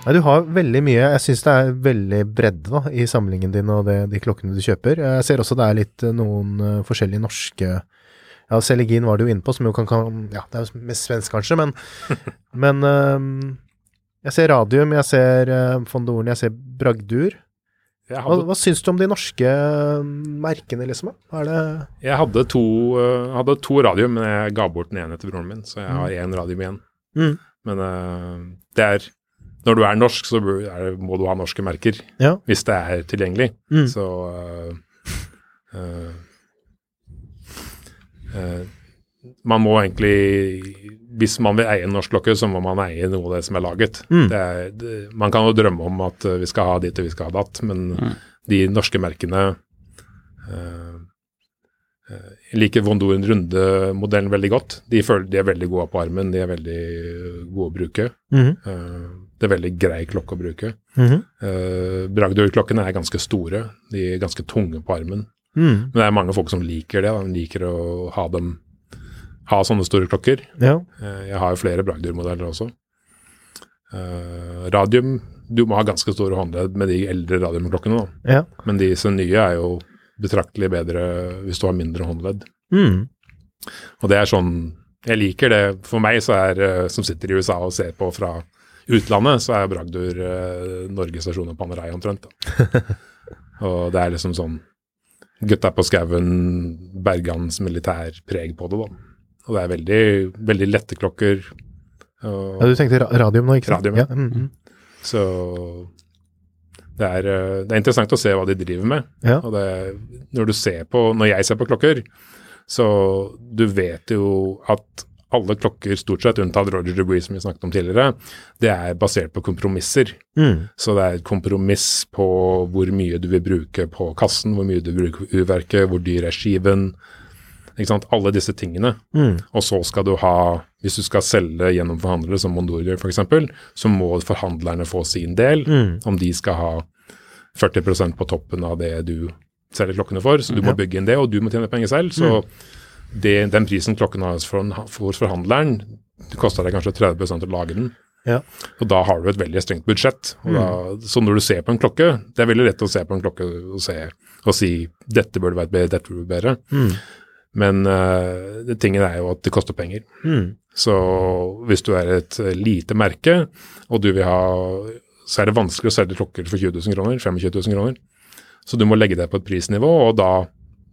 Nei, du har veldig mye Jeg syns det er veldig bredde da, i samlingen din og det, de klokkene du kjøper. Jeg ser også det er litt eh, noen eh, forskjellige norske Ja, Selegin var du jo inne på, som jo kan, kan Ja, det er jo mest svensk, kanskje, men Men eh, jeg ser Radium, jeg ser Fondoren, jeg ser Bragdur. Jeg Hva, hadde, hva syns du om de norske eh, merkene, liksom? jeg hadde to, eh, hadde to radium, men jeg ga bort den ene til broren min, så jeg har én radium igjen. Mm. Men eh, det er Når du er norsk, så må du ha norske merker. Ja. Hvis det er tilgjengelig. Mm. Så uh, uh, uh, Man må egentlig Hvis man vil eie en norsk klokke, så må man eie noe av det som er laget. Mm. Det er, det, man kan jo drømme om at vi skal ha dit og vi skal ha datt, men de norske merkene eh, eh, Jeg liker Vondoren Runde-modellen veldig godt. De, føler, de er veldig gode på armen, de er veldig gode å bruke. Mm Eh, det er veldig grei klokke å bruke. Mhm. Uh, Bragdor-klokkene er ganske store, de er ganske tunge på armen. Mm. Men det er mange folk som liker det, da. de liker å ha dem ha sånne store klokker. Ja. Uh, jeg har jo flere Bragdur-modeller også. Uh, radium, du må ha ganske store håndledd med de eldre radiumklokkene, da. ja. Men disse nye er jo betraktelig bedre hvis du har mindre håndledd. Mm. Og det er sånn Jeg liker det. For meg så er eh, som sitter i USA og ser på fra utlandet, så er Bragdur uh, Norges stasjon og Panerai omtrent. Og det er liksom sånn Gutta på skauen, Bergans militærpreg på det, da. Og det er veldig, veldig lette klokker. Og, ja, du tenkte ra radium nå, ikke sant? Radium, ja. ja. -hmm. Så det er, eh, det er interessant å se hva de driver med. Ja. Og det, når du ser på, når jeg ser på klokker, så du vet jo at alle klokker, stort sett unntatt Roger Dubuis, som vi snakket om tidligere, det er basert på kompromisser. Mm. Så det er et kompromiss på hvor mye du vil bruke på kassen, hvor mye du vil bruke på urverket, hvor dyr er skiven. Ikke sant? Alle disse tingene. Mm. Og så skal du ha, hvis du skal selge gjennom forhandlere, som Mondor gjør f.eks., så må forhandlerne få sin del. Mm. Om de skal ha 40% på toppen av det du selger klokkene for. Så du må bygge inn det, og du må tjene penger selv. Så det, den prisen klokken har for, for forhandleren, det koster deg kanskje 30 å lage den. Ja. Og da har du et veldig strengt budsjett. Og da, så når du ser på en klokke, det er veldig lett å se på en klokke og, se, og si dette burde vært bedre, dette burde vært bedre. Mm. Men uh, det tingen er jo at det koster penger. Mm. Så hvis du er et lite merke, og du vil ha Så er det vanskelig å selge klokker for 20 000 kroner, 25 000 kroner. Så du må legge deg på et prisnivå, og da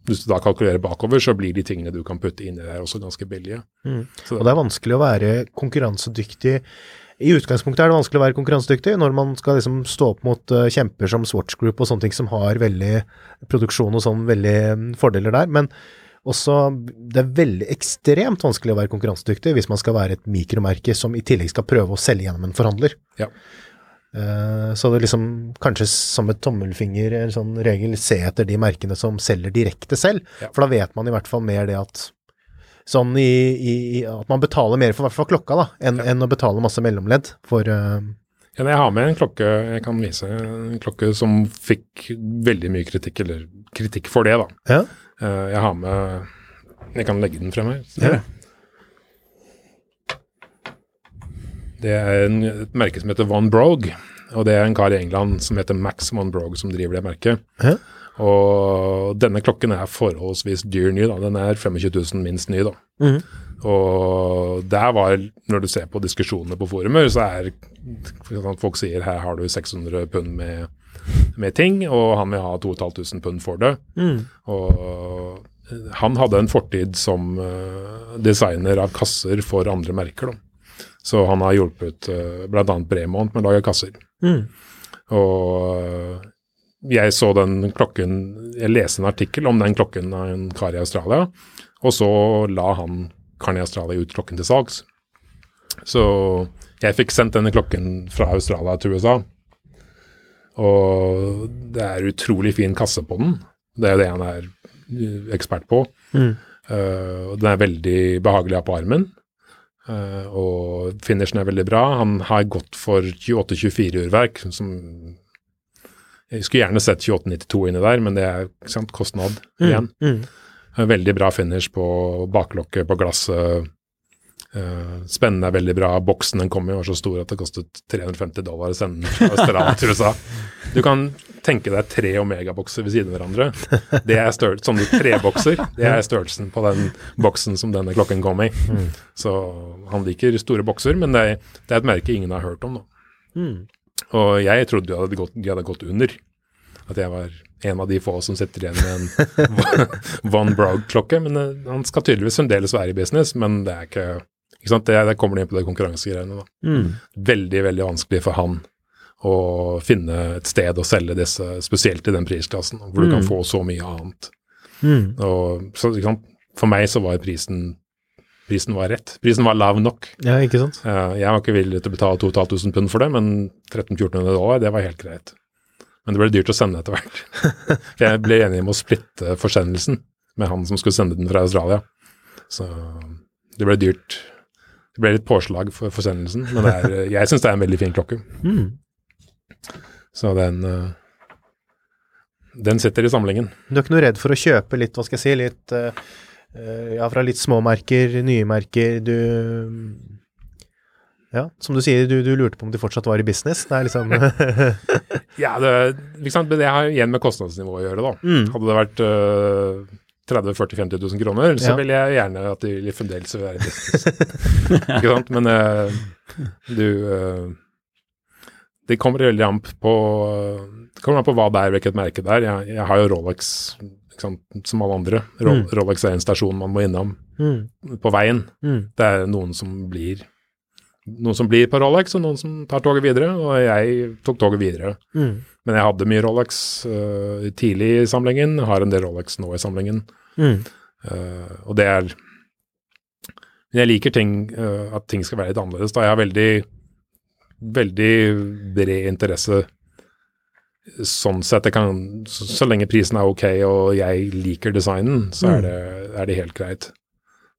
hvis du da kalkulerer bakover, så blir de tingene du kan putte inni der også ganske billige. Mm. Og det er vanskelig å være konkurransedyktig I utgangspunktet er det vanskelig å være konkurransedyktig når man skal liksom stå opp mot uh, kjemper som Swatch Group og sånne ting som har veldig produksjon og sånn veldig mm, fordeler der. Men også det er veldig ekstremt vanskelig å være konkurransedyktig hvis man skal være et mikromerke som i tillegg skal prøve å selge gjennom en forhandler. Ja. Eh, Så det liksom kanskje som et tommelfinger, en sånn regel, se etter de merkene som selger direkte selv. Ja. For da vet man i hvert fall mer det at Sånn i, i, at man betaler mer for hvert fall klokka, da, enn enn å betale masse mellomledd for uh, Ja, jeg har med en klokke jeg kan vise, en klokke som fikk veldig mye kritikk, eller kritikk for det, da. Ja. Uh, jeg har med Jeg kan legge den frem her. Ja. Det er en, et merke som heter Von Brogue, og det er en kar i England som heter Max Von Brogue som driver det merket. Hæ? Og denne klokken er forholdsvis dyr ny, da. Den er 25 000 minst ny, da. Mm. Og der var, når du ser på diskusjonene på forumer, så er folk sier her har du 600 pund med, med ting, og han vil ha 2500 pund for det. Mm. Og han hadde en fortid som eh, designer av kasser for andre merker. Da. Så han har hjulpet uh, bl.a. Bremont med å lage kasser. Mm. Og eh, jeg så den klokken Jeg leste en artikkel om den klokken av en kar i Australia, og så la han karen i Australia ut klokken til salgs. Så jeg fikk sendt denne klokken fra Australia til USA. Og det er utrolig fin kasse på den. Det er det han er eh, ekspert på. Mm. Uh, den er veldig behagelig å ha på armen. Eh, og finishen er veldig bra. Han har gått for 28-24-urverk, som Jeg skulle gjerne sett 28-92 inni der, men det er sant, kostnad igjen. Mm. mm. Veldig bra finish på baklokket, på glasset. Uh, spennende er veldig bra. Boksen den kom i var så stor at det kostet 350 dollar å sende den fra Australia til USA. Du kan tenke deg tre Omega-bokser ved siden av hverandre. Det er sånne trebokser. Det er størrelsen på den boksen som denne klokken kom i. Så han liker store bokser, men det er, det er et merke ingen har hørt om. Da. Mm. Og jeg trodde de hadde, gått, de hadde gått under. At jeg var en av de få som sitter igjen med en Von Brog-klokke. Men eh, han skal tydeligvis fremdeles være i business, men det er ikke ikke sant? Det, Der kommer de inn på det konkurransegreiene. da. Mm. Veldig, veldig vanskelig for han å finne et sted å selge disse, spesielt i den prisklassen, hvor du kan få så mye annet. Mm. Og, så? For meg så var prisen Prisen var rett. Prisen var lav nok. Ja, ikke sant? Eh, jeg var ikke villig til å betale 2500 pund for det, men 1300-1400 dollar, det var helt greit. Men det ble dyrt å sende etter hvert. For jeg ble enig om å splitte forsendelsen med han som skulle sende den fra Australia. Så det ble dyrt. Det ble litt påslag for forsendelsen, men er, jeg syns det er en veldig fin klokke. Mm. Så den eh, Den sitter i samlingen. Du er ikke noe redd for å kjøpe litt, hva skal jeg si, litt eh, Ja, fra litt små merker, nye merker, du Ja, som du sier, du, du lurte på om de fortsatt var i business. Det er liksom Ja, det, liksom, det har igjen med kostnadsnivået å gjøre, da. Mm. Hadde det vært øh, 30 40 50 000 kroner, så Ja. vil jeg gjerne at de vil fremdeles være i business. ikke sant? Men uh, du uh, Det kommer veldig an på Det kommer an på hva det er, hvilket merke det er. Jeg, jeg har jo Rolex sant? som alle andre. Ro Mm. Rolex er en stasjon man må innom mm. på veien. Mm. Det er noen som blir noen som blir på Rolex, og noen som tar toget videre. Og jeg tok toget videre. Mm. Men jeg hadde mye Rolex uh, tidlig i samlingen, har en del Rolex nå i samlingen. Mm. Uh, og det er Men jeg liker ting, uh, at ting skal være litt annerledes. Da jeg har veldig, veldig bred interesse sånn sett. Jeg kan, så, så lenge prisen er ok og jeg liker designen, så er det, er det helt greit.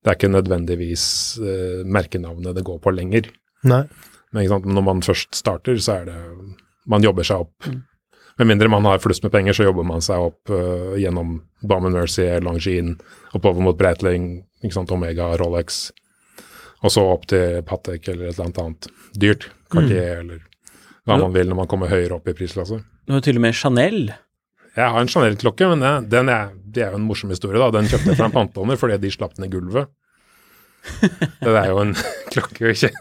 Det er ikke nødvendigvis uh, merkenavnet det går på lenger. Nei. Men når man først starter, så er det Man jobber seg opp. Med mindre man har flust med penger, så jobber man seg opp uh, gjennom Bauman Mercy, Longines, oppover mot Breitling, Omega, Rolex, og så opp til Patek eller et eller annet dyrt. Cartier eller hva man vil når man kommer høyere opp i prisklasse. Du har til og med Chanel. Jeg har en Chanel-klokke, men det, den er, det er jo en morsom historie. da. Den kjøpte jeg fra en pantelåner fordi de slapp den i gulvet. Det er jo en klokke ikke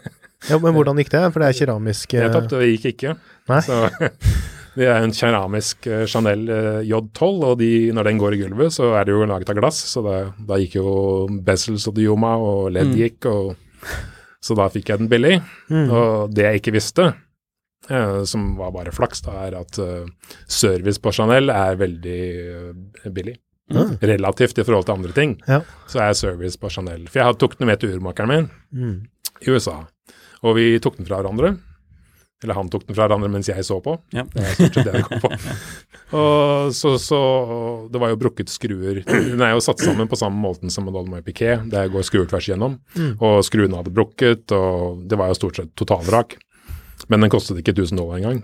Ja, men hvordan gikk det? For det er keramisk eh, Nettopp, det gikk ikke. Nei. Så Det er en keramisk eh, Chanel eh, J12, og de, når den går i gulvet, så er det jo laget av glass. Så da, da gikk jo bezels og dioma, og ledd gikk, og så da fikk jeg den billig. Og det jeg ikke visste, eh, som var bare flaks, da, er at eh, service på Chanel er veldig eh, billig. Relativt i forhold til andre ting, Ja. så er service på Chanel. For jeg tok den med til urmakeren min Mm. i USA, og vi tok den fra hverandre. Eller han tok den fra hverandre mens jeg så på. Ja. Det er stort sett det det går på. Og så, så Det var jo brukket skruer. Den er jo satt sammen på samme måten som en Dolmay Piquet. Der går skruer tvers igjennom. Og skruene hadde brukket, og det var jo stort sett totalvrak. Men den kostet ikke 1000 dollar engang.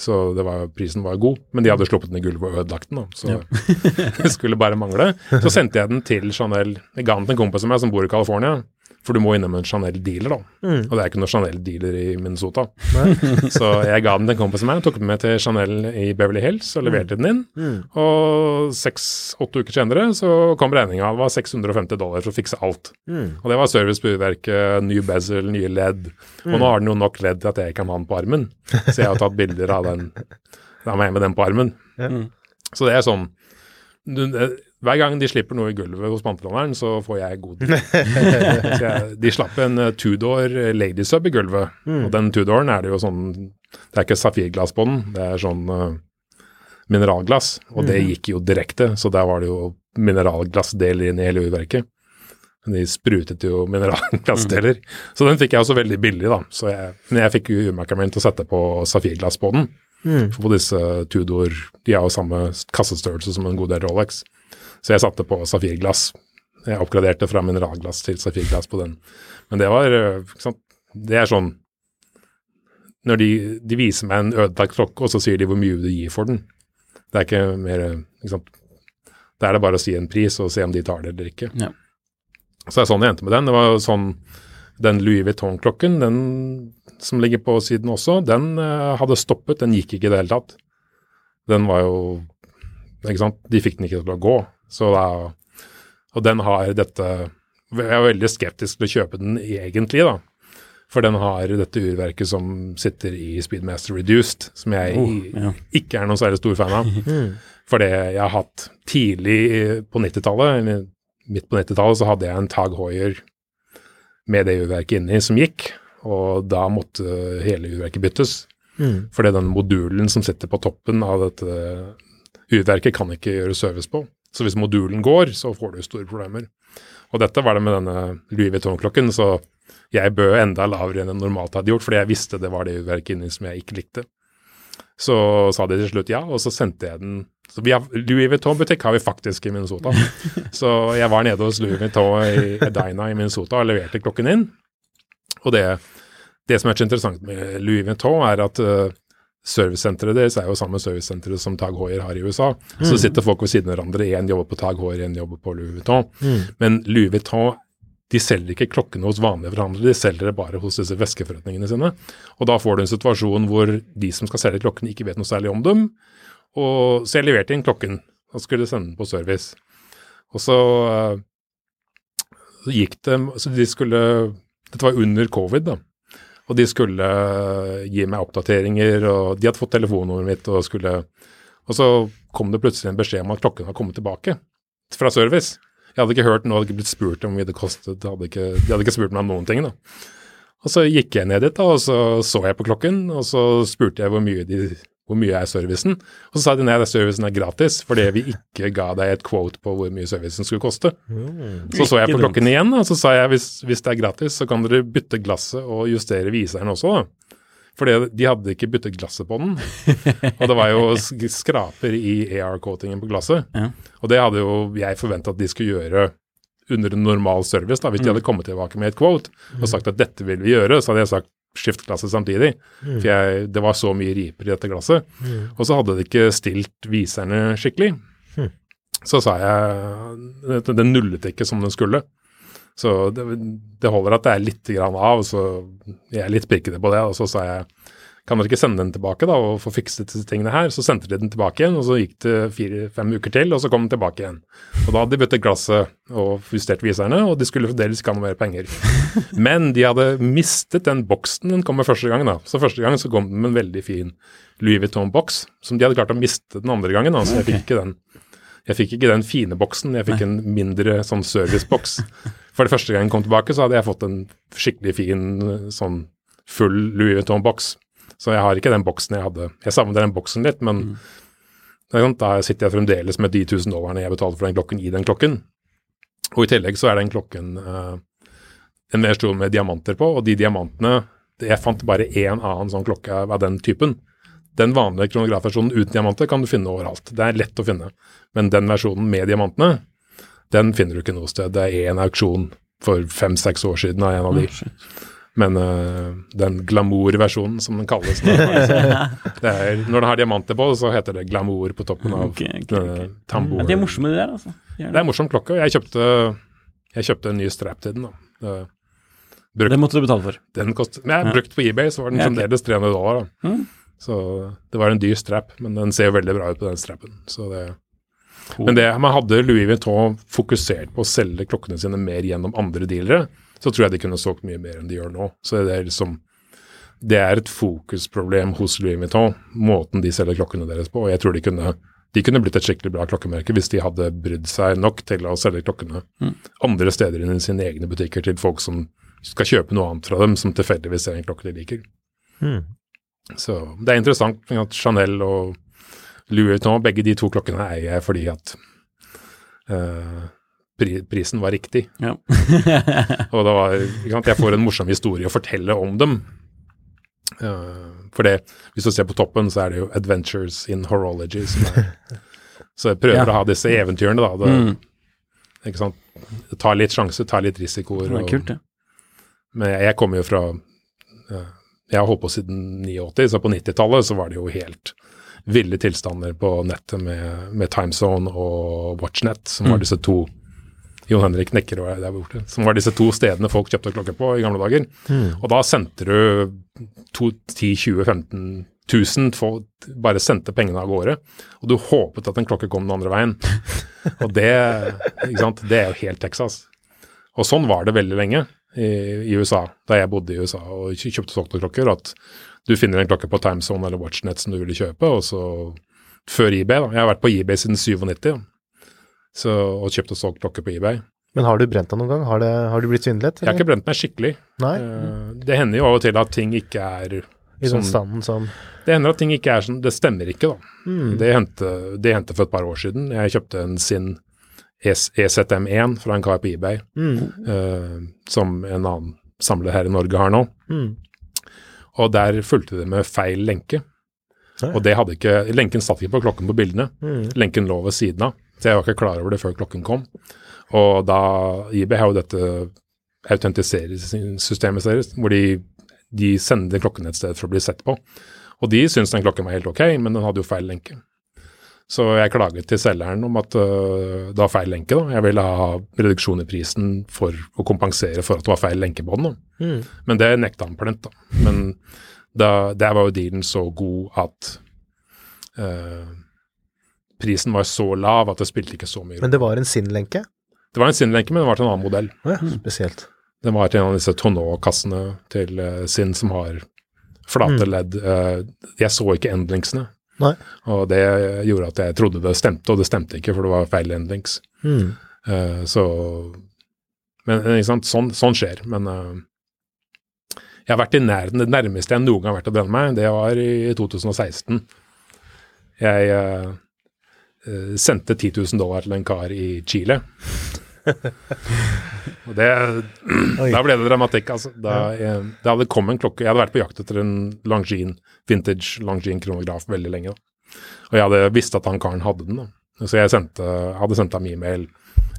Så det var, prisen var god. Men de hadde sluppet den i gulvet og ødelagt den, da. Så det skulle bare mangle. Så sendte jeg den til Chanel. Jeg ga den til en kompis av meg som bor i California. For du må innom en Chanel-dealer, da. Og det er ikke noen Chanel-dealer i Minnesota. så jeg ga den til en kompis av meg, tok den med til Chanel i Beverly Hills og leverte den inn. Og seks-åtte uker senere så kom regninga. Det var 650 dollar for å fikse alt. Og det var service på urverket, ny bezel, nye ledd. Og nå har den jo nok ledd til at jeg kan ha den på armen. Så jeg har tatt bilder av den av jeg med den på armen. Så det er sånn du, eh, Hver gang de slipper noe i gulvet hos pantelåneren, så får jeg god tid. de slapp en uh, Tudor Lady Sub i gulvet, og den Tudoren er det jo sånn Det er ikke safirglass på den, det er sånn uh, mineralglass, og det gikk jo direkte, så der var det jo mineralglassdeler inn i hele urverket. De sprutet jo mineralglassdeler. Så den fikk jeg også veldig billig, da. Så jeg, men jeg fikk jo urmakeren min til å sette på safirglass på den. For på disse Tudor De har jo samme kassestørrelse som en god del Rolex. Så jeg satte på safirglass. Jeg oppgraderte fra mineralglass til safirglass på den. Men det var øh, ikke sant? Det er sånn Når de, de viser meg en ødelagt klokke, og så sier de hvor mye du gir for den. Det er ikke mer ikke sant? Da er det bare å si en pris og se om de tar det eller ikke. Ja. Så det er sånn jeg endte med den. Det var sånn den Louis Vuitton-klokken, den som ligger på siden også, den uh, hadde stoppet. Den gikk ikke i det hele tatt. Den var jo Ikke sant. De fikk den ikke til å gå. Så da Og den har dette Jeg er veldig skeptisk til å kjøpe den egentlig, da. For den har dette urverket som sitter i Speedmaster Reduced, som jeg Oh, ja. ikke er noen særlig stor fan av. For det jeg har hatt tidlig på 90-tallet, eller midt på 90-tallet, så hadde jeg en Tag Hoier med det urverket inni som gikk, og da måtte hele urverket byttes. Fordi den modulen som sitter på toppen av dette urverket kan ikke gjøre service på. Så hvis modulen går, så får du store problemer. Og dette var det med denne Louis Vuitton-klokken, så jeg bød enda lavere enn jeg normalt hadde gjort, fordi jeg visste det var det urverket inni som jeg ikke likte. Så sa de til slutt ja, og så sendte jeg den så vi har, Louis Vuitton-butikk har vi faktisk i Minnesota. Så jeg var nede hos Louis Vuitton i Edina i Minnesota og leverte klokken inn. Og det, det som er så interessant med Louis Vuitton, er at uh, servicesenteret deres er jo samme servicesenteret som Tag Hoier har i USA. Så sitter folk ved siden av hverandre. Én jobber på Tag Hoier, én jobber på Louis Vuitton. Men Louis Vuitton de selger ikke klokkene hos vanlige forhandlere, de selger det bare hos disse veskeforretningene sine. Og da får du en situasjon hvor de som skal selge klokkene, ikke vet noe særlig om dem. Og, så jeg leverte inn klokken og skulle sende den på service. Og så, eh, så gikk det Så de skulle Dette var under covid, da. Og de skulle eh, gi meg oppdateringer, og de hadde fått telefonnummeret mitt og skulle Og så kom det plutselig en beskjed om at klokken var kommet tilbake fra service. Jeg hadde ikke hørt noe, hadde ikke blitt spurt om hvor mye det kostet. De hadde ikke, de hadde ikke spurt meg om noen ting, da. Og så gikk jeg ned dit, da, og så så jeg på klokken, og så spurte jeg hvor mye de hvor mye er servicen? Og så sa de nei, at servicen er gratis, fordi vi ikke ga deg et quote på hvor mye servicen skulle koste. Så så jeg på klokken igjen, og så sa jeg hvis, hvis det er gratis, så kan dere bytte glasset og justere viseren også, da. Fordi de hadde ikke byttet glasset på den. Og det var jo skraper i AR-coatingen på glasset. Ja. Og det hadde jo jeg forventa at de skulle gjøre under en normal service. da, Hvis de hadde kommet tilbake med et quote og sagt at dette vil vi gjøre, så hadde jeg sagt skift samtidig. samtidig. For jeg, det var så mye riper i dette glasset. Og så hadde de ikke stilt viserne skikkelig. Så sa jeg det, det nullet ikke som den skulle. Så det, det holder at det er litt grann av, så jeg er litt pirkete på det. Og så sa jeg kan dere ikke sende den tilbake da, og få fikset disse tingene her? Så sendte de den tilbake igjen, og så gikk det fire-fem uker til, og så kom den tilbake igjen. Og da hadde de byttet glasset og justert viserne, og de skulle fremdeles ikke ha noe mer penger. Men de hadde mistet den boksen den kom med første gang. da. Så første gang så kom den med en veldig fin Louis Vuitton-boks, som de hadde klart å miste den andre gangen. da, så jeg fikk ikke den. Jeg fikk ikke den fine boksen, jeg fikk en mindre sånn serviceboks. For det første gang jeg kom tilbake, så hadde jeg fått en skikkelig fin sånn full Louis Vuitton-boks. Så jeg har ikke den boksen jeg hadde. Jeg savner den boksen litt, men det sant, da sitter jeg fremdeles med de 1000 dollarene jeg betalte for den klokken i den klokken. Og i tillegg så er den klokken uh, en versjon med diamanter på, og de diamantene Jeg fant bare én annen sånn klokke av den typen. Den vanlige kronografversjonen uten diamanter kan du finne overalt. Det er lett å finne. Men den versjonen med diamantene, den finner du ikke noe sted. Det er én auksjon for fem-seks år siden av en av de. Men uh, den glamour-versjonen, som den kalles liksom, er, når den har diamanter på, så heter det glamour på toppen av okay, okay, okay. ok. tambour. Ja, de er morsomme, de der, altså. De Det er morsom klokke. Jeg kjøpte, jeg kjøpte en ny strap til den. da. Brukt, den måtte du betale for. den kostet, men jeg har brukt på eBay, så var den Ja, fremdeles 300 dollar. da. Mm. Så det var en dyr strap, men den ser veldig bra ut på den strappen. Så det, men det, man hadde Louis Vuitton fokusert på å selge klokkene sine mer gjennom andre dealere, så tror jeg de kunne solgt mye mer enn de gjør nå. Så det er liksom det er et fokusproblem hos Louis Vuitton, måten de selger klokkene deres på. og Jeg tror de kunne, de kunne blitt et skikkelig bra klokkemerke hvis de hadde brydd seg nok til å selge klokkene andre steder enn i sine egne butikker til folk som skal kjøpe noe annet fra dem, som tilfeldigvis er en klokke de liker. Så det er interessant at Chanel og Louis Vuitton, begge de to klokkene eier jeg fordi at eh, pri, prisen var riktig. Ja. Og det var, ikke sant, jeg får en morsom historie å fortelle om dem. Uh, for det, hvis du ser på toppen, så er det jo 'Adventures in Horology'. Som er, så jeg prøver Ja. å ha disse eventyrene, da. Det, Mm. ikke sant? Ta litt sjanse, ta litt risikoer. Det er kult, det. men jeg, jeg kommer jo fra eh, Jeg har holdt på siden 89, så på 90-tallet så var det jo helt ville tilstander på nettet med, med TimeZone og Watchnet, som var disse to Jon Henrik nekker og jeg der borte. Som var disse to stedene folk kjøpte klokker på i gamle dager. Og da sendte du 10 20 15 tusen, folk bare sendte pengene av gårde. Og du håpet at en klokke kom den andre veien. Og det, ikke sant, det er jo helt Texas. Og sånn var det veldig lenge i, i USA, da jeg bodde i USA og kjøpte solgte klokker. At du finner en klokke på TimeZone eller Watchnet som du ville kjøpe, og så før eBay, da. Jeg har vært på eBay siden 97 ja. Så, og kjøpt og solgt klokker på eBay. Men har du brent deg noen gang? Har, det, har du blitt svindlet? Jeg har ikke brent meg skikkelig. Nei, Eh, Det hender jo av og til at ting ikke er i den standen som Det hender at ting ikke er sånn Det stemmer ikke, da. Mm. Det, hendte, det hendte for et par år siden. Jeg kjøpte en Sin EZM1 fra en kar på eBay, mm. uh, som en annen samler her i Norge har nå. Mm. Og der fulgte det med feil lenke. Nei. Og det hadde ikke Lenken satt ikke på klokken på bildene. Mm. Lenken lå ved siden av. Så jeg var ikke klar over det før klokken kom. Og da IB har jo dette autentiseringssystemet deres, hvor de, de sender klokken et sted for å bli sett på. Og de syntes den klokken var helt ok, men den hadde jo feil lenke. Så jeg klaget til selgeren om at uh, det var feil lenke. da. Jeg ville ha reduksjon i prisen for å kompensere for at det var feil lenke på den. da. Mm. Men det nekta han plent, da. Men da, der var jo dealen så god at øh, prisen var så lav at det spilte ikke så mye. Men det var en sinnlenke? det var en sinnlenke, men det var til en annen modell. Ja, spesielt. Den var til en av disse Tonneau-kassene til uh, Sinn som har flate Mm. ledd. Uh, jeg så ikke endlingsene. Nei. og det gjorde at jeg trodde det stemte, og det stemte ikke, for det var feil endlings. Mm. Uh, så Men ikke sant, sånn, sånn skjer. Men uh, jeg har vært i nærheten. Det nærmeste jeg noen gang har vært å brenne meg, det var i 2016. Jeg eh, sendte 10 000 dollar til en kar i Chile. og det Da ble det dramatikk, altså. Da, jeg, det hadde kommet en klokke Jeg hadde vært på jakt etter en Longines, vintage Longines kronograf veldig lenge. da. Og jeg hadde visst at han karen hadde den. da. Så jeg sendte, hadde sendt ham e-mail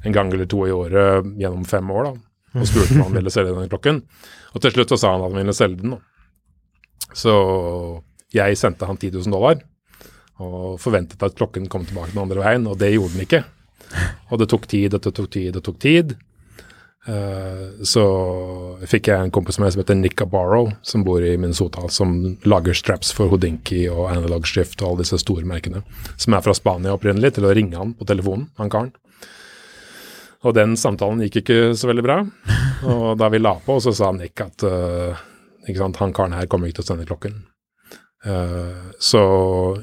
en gang eller to i året gjennom fem år da, og spurte om han ville selge den klokken. Og til slutt så sa han at han ville selge den. da. Så jeg sendte han 10 000 dollar og forventet at klokken kom tilbake den andre veien, og det gjorde den ikke. Og det tok tid, og det tok tid, og det tok tid. Uh, så fikk jeg en kompis som heter Nick Abarro, som bor i Minnesota, som lager straps for Hodinki og Analog Shift og alle disse store merkene, som er fra Spania opprinnelig, til å ringe han på telefonen, han karen. Og den samtalen gikk ikke så veldig bra. Og da vi la på, så sa Nick at uh, han karen her kommer ikke til å sende klokken. Eh, så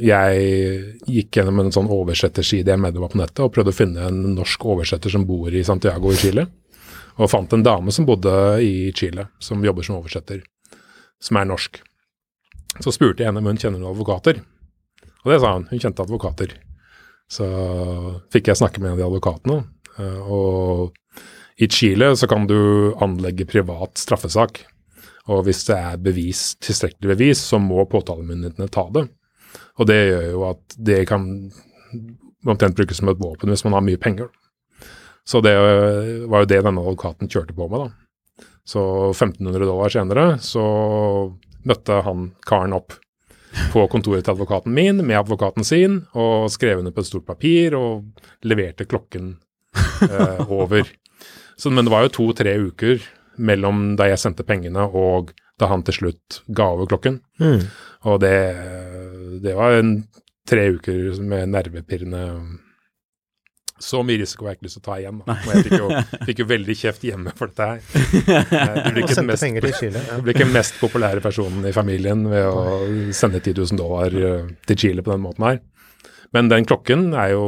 jeg gikk gjennom en sånn oversetterside jeg medlem på nettet og prøvde å finne en norsk oversetter som bor i Santiago i Chile. Og fant en dame som bodde i Chile, som jobber som oversetter, som er norsk. Så spurte jeg henne om hun kjenner noen advokater. Og det sa hun, hun kjente advokater. Så fikk jeg snakke med en av de advokatene. eh, Og i Chile så kan du anlegge privat straffesak. Og hvis det er bevis, tilstrekkelig bevis, så må påtalemyndighetene ta det. Og det gjør jo at det kan omtrent brukes som et våpen hvis man har mye penger. Så det var jo det denne advokaten kjørte på med, da. Så 1500 dollar senere så møtte han karen opp på kontoret til advokaten min med advokaten sin, og skrev under på et stort papir og leverte klokken eh, over. Så, men det var jo to-tre uker mellom da jeg sendte pengene og da han til slutt ga over klokken. Mm. Og det, det var en tre uker med nervepirrende Så mye risiko har jeg ikke lyst til å ta igjen. Da. Og jeg fikk jo, fikk jo veldig kjeft hjemme for dette her. Du blir ikke den mest, Chile. Ja. blir ikke den mest populære personen i familien ved å sende 10 000 dollar eh, til Chile på den måten her. Men den klokken er jo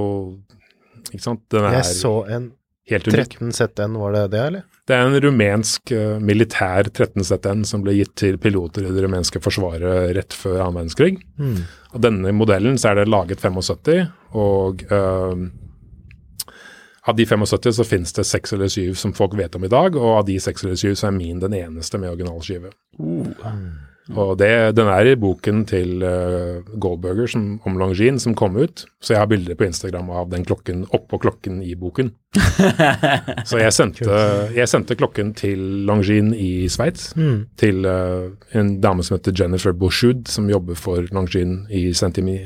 Ikke sant, den er Jeg så en helt unik. 13 ZN, var det det, eller? Det er en rumensk eh, militær 13 ZN som ble gitt til piloter i det rumenske forsvaret rett før annen verdenskrig. Mm. Av denne modellen så er det laget 75, og uh, av de 75 så finnes det seks eller syv som folk vet om i dag, og av de seks eller syv så er min den eneste med originalskive. Og det, den er i boken til uh, Goldberger som, om Longines som kom ut, så jeg har bilder på Instagram av den klokken oppå klokken i boken. så jeg sendte, jeg sendte klokken til Longines i Sveits, Mm. til uh, en dame som heter Jennifer Bushud, som jobber for Longines i Centimi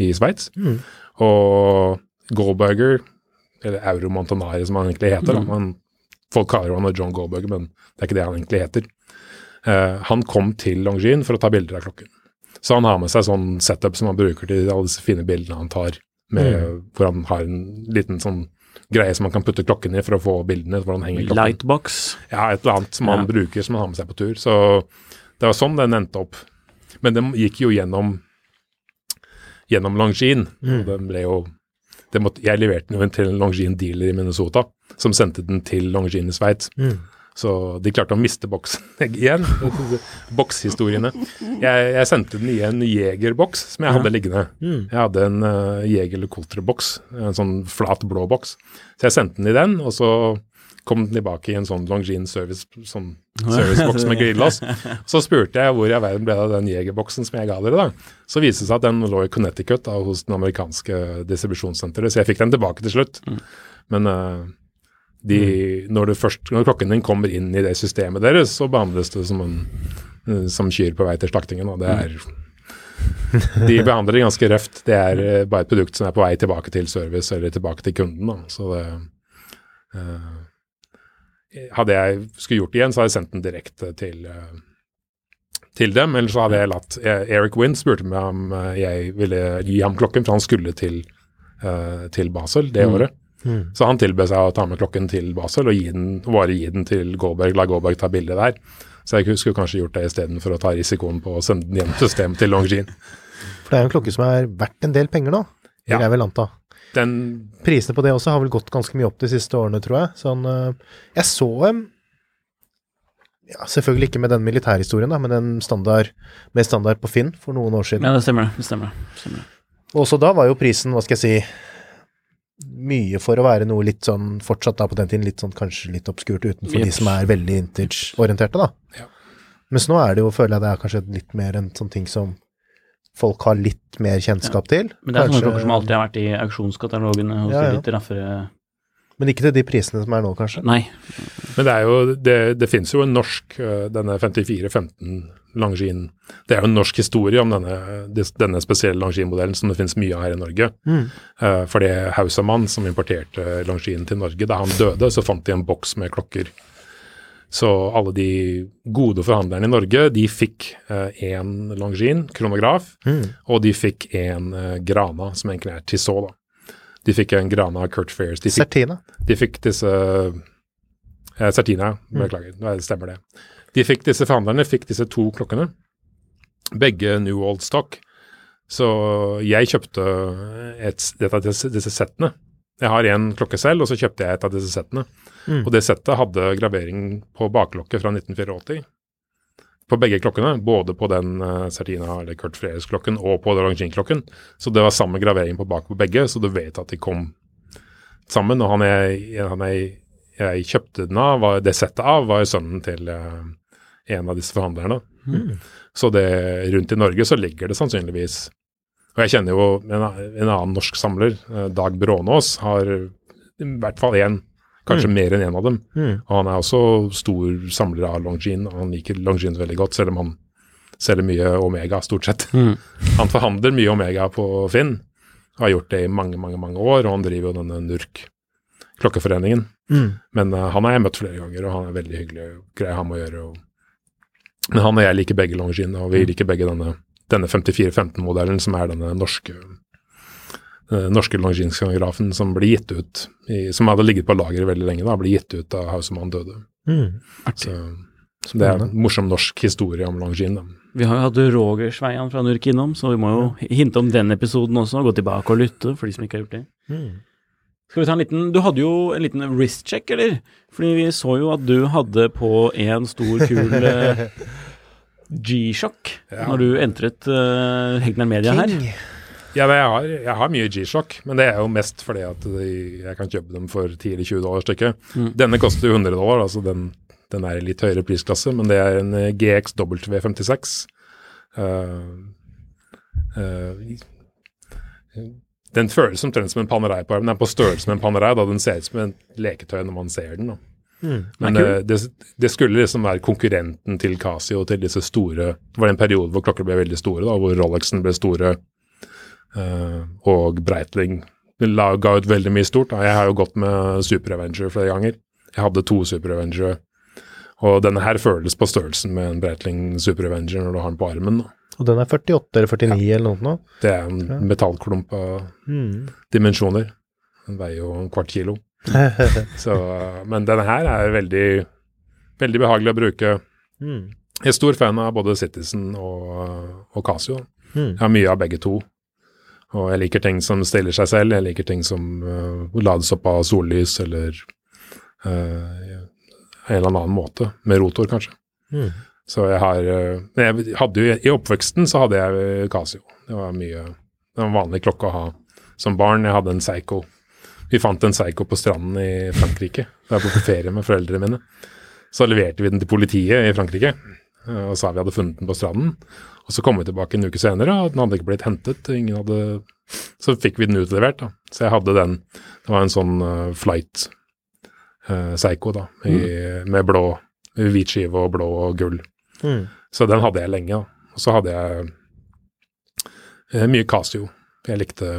i Sveits. Mm. Og Goldberger, eller Euro Montanari som han egentlig heter, da. Han, folk kaller han John Goldberger, men det er ikke det han egentlig heter. Eh, han kom til Longines for å ta bilder av klokken. Så han har med seg sånn setup som han bruker til alle disse fine bildene han tar, med, hvor han har en liten sånn greie som man kan putte klokken i for å få bildene. hvor han henger klokken. Lightbox. Ja, et eller annet som han Ja. bruker som han har med seg på tur. Så det var sånn den endte opp. Men den gikk jo gjennom gjennom Longines. Og den ble jo det måtte, Jeg leverte den jo til en Longines-dealer i Minnesota, som sendte den til Longines i Sveits. Mm. Så de klarte å miste boksen igjen. Bokshistoriene. Jeg, jeg sendte den i en jegerboks som jeg hadde liggende. Mm. Jeg hadde en uh, Jeger eller Coulter-boks, en sånn flat blå boks. Så jeg sendte den i den, og så kom den tilbake i en sånn Longines service, sånn serviceboks med grillås. Så spurte jeg hvor i verden ble det av den jegerboksen som jeg ga dere, da. Så viste det seg at den lå i Connecticut da, hos den amerikanske distribusjonssenteret, så jeg fikk den tilbake til slutt. Men uh, de, når, det først, når klokken din kommer inn i det systemet deres, så behandles det som, en, eh, som kyr på vei til slaktingen. Og det er De behandler det ganske røft. Det er eh, bare et produkt som er på vei tilbake til service eller tilbake til kunden. Da. Så det uh, Hadde jeg skulle gjort det igjen, så hadde jeg sendt den direkte til, uh, til dem. Eller så hadde jeg latt eh, Eric Wind spurte meg om jeg ville gi ham klokken, for han skulle til, uh, til Basel det Mm. året. Mm. Så han tilbød seg å ta med klokken til Basel og gi den, bare gi den til Goldberg, la Goldberg ta bilde der. Så jeg skulle kanskje gjort det istedenfor å ta risikoen på å sende den gjennom systemet til Longines. For det er jo en klokke som er verdt en del penger nå, vil Ja. jeg vel anta. Den Prisene på det også har vel gått ganske mye opp de siste årene, tror jeg. Sånn, eh, jeg så dem ja, Selvfølgelig ikke med den militærhistorien, da, men den standard, med standard på Finn for noen år siden. Ja, det stemmer. det. det stemmer. det stemmer. Også da var jo prisen, hva skal jeg si, mye for å være noe litt sånn, fortsatt da på den tiden, litt sånn kanskje litt obskurt utenfor yep. de som er veldig vintage-orienterte, da. Ja. Mens nå er det jo, føler jeg det er kanskje litt mer en sånn ting som folk har litt mer kjennskap til. Men det er sånne klokker som alltid har vært i auksjonskatalogene hos Ja, ja. de litt raffere Men ikke til de prisene som er nå, kanskje. Nei. Men det er jo, det, det finnes jo en norsk, eh, denne 5415 Langin, det er jo en norsk historie om denne, denne spesielle Langin-modellen som det finnes mye av her i Norge. Mm. Uh, For det Hausamann som importerte Langin til Norge, da han døde, så fant de en boks med klokker. Så alle de gode forhandlerne i Norge, de fikk én Langin, kronograf, Mm. og de fikk en uh, Grana, som egentlig er Tissot, da. De fikk en Grana Kurt Fairs. De fikk Certina. de fikk disse eh, Certina, beklager, det stemmer det. De fikk disse forhandlerne fikk disse to klokkene, begge New Old Stock. Så jeg kjøpte et, et av disse, disse settene. Jeg har én klokke selv, og så kjøpte jeg et av disse settene. Mm. Og det settet hadde gravering på baklokket fra 1984. På begge klokkene, både på den uh, Sertina eller Kurt Freres-klokken og på Longines-klokken. Så det var samme gravering på bak på begge, så du vet at de kom sammen. Og han jeg, han jeg, jeg kjøpte den av, var, det settet av, var sønnen til eh, en av disse forhandlerne. Så det, rundt i Norge så ligger det sannsynligvis Og jeg kjenner jo en, en annen norsk samler, eh, Dag Brånås, har i hvert fall én, kanskje mer enn én av dem. Mm. Og han er også stor samler av Longines, og han liker Longines veldig godt, selv om han selger mye Omega, stort sett. Mm. Han forhandler mye Omega på Finn, har gjort det i mange, mange mange år, og han driver jo denne NURK, klokkeforeningen. Mm. Men uh, han har jeg møtt flere ganger, og han er veldig hyggelig, og grei ham å gjøre. Og... Men han og jeg liker begge Longines, og vi liker begge denne, denne 5415-modellen, som er denne norske den norske Longines-grafen som ble gitt ut, i, som hadde ligget på lageret veldig lenge, da, ble gitt ut da Hausemann døde. Mm. Så, så det er en morsom norsk historie om Longines. Vi har jo hatt Roger Sveian fra Nurk innom, så vi må jo hinte om den episoden også. Gå tilbake og lytte, for de som ikke har gjort det. Mm. Skal vi ta en liten Du hadde jo en liten wrist-check, eller? Fordi vi så jo at du hadde på en stor, kul eh, G-sjokk Ja. når du entret uh, Hegnar Media her. Ja, men jeg har, jeg har mye G-sjokk, men det er jo mest fordi at de, jeg kan kjøpe dem for 10-20 dollar stykket. Mm. Denne koster jo 100 dollar, altså den, den er i litt høyere prisklasse, men det er en eh, GXW56. Uh, uh, den føles omtrent som en Panerai på armen. Den er på størrelse med en Panerai, da den ser ut som en leketøy når man ser den. da. Mm. Men det, det, det skulle liksom være konkurrenten til Casio, til disse store Det var en periode hvor klokker ble veldig store, da, hvor Rolexen ble store, uh, og Breitling la, ga ut veldig mye stort. Da. Jeg har jo gått med Super Avenger flere ganger. Jeg hadde to Super Avenger, og denne her føles på størrelsen med en Breitling Super Avenger når du har den på armen. Da. Og den er 48 eller 49 eller noe nå. Det er en metallklump av Mm. dimensjoner. Den veier jo en kvart kilo. Så, men denne her er veldig, veldig behagelig å bruke. mm. Jeg er stor fan av både Citizen og, og Casio. Mm. Jeg har mye av begge to. Og jeg liker ting som stiller seg selv. Jeg liker ting som uh, lades opp av sollys eller uh, en eller annen måte. Med rotor, kanskje. Mm. Så jeg har Men jeg hadde jo I oppveksten så hadde jeg Casio. Det var mye Det var en vanlig klokke å ha som barn. Jeg hadde en Psycho. Vi fant en Psycho på stranden i Frankrike. Da jeg var på ferie med foreldrene mine. Så leverte vi den til politiet i Frankrike eh, og sa vi hadde funnet den på stranden. Og så kom vi tilbake en uke senere, og den hadde ikke blitt hentet. Ingen hadde... Så fikk vi den utlevert. da. Så jeg hadde den. Det var en sånn eh, flight uh, Psycho, da, i, med blå, hvit skive og blå og gull. Mm. Så den hadde jeg lenge. Og så hadde jeg eh, mye Casio. Jeg likte,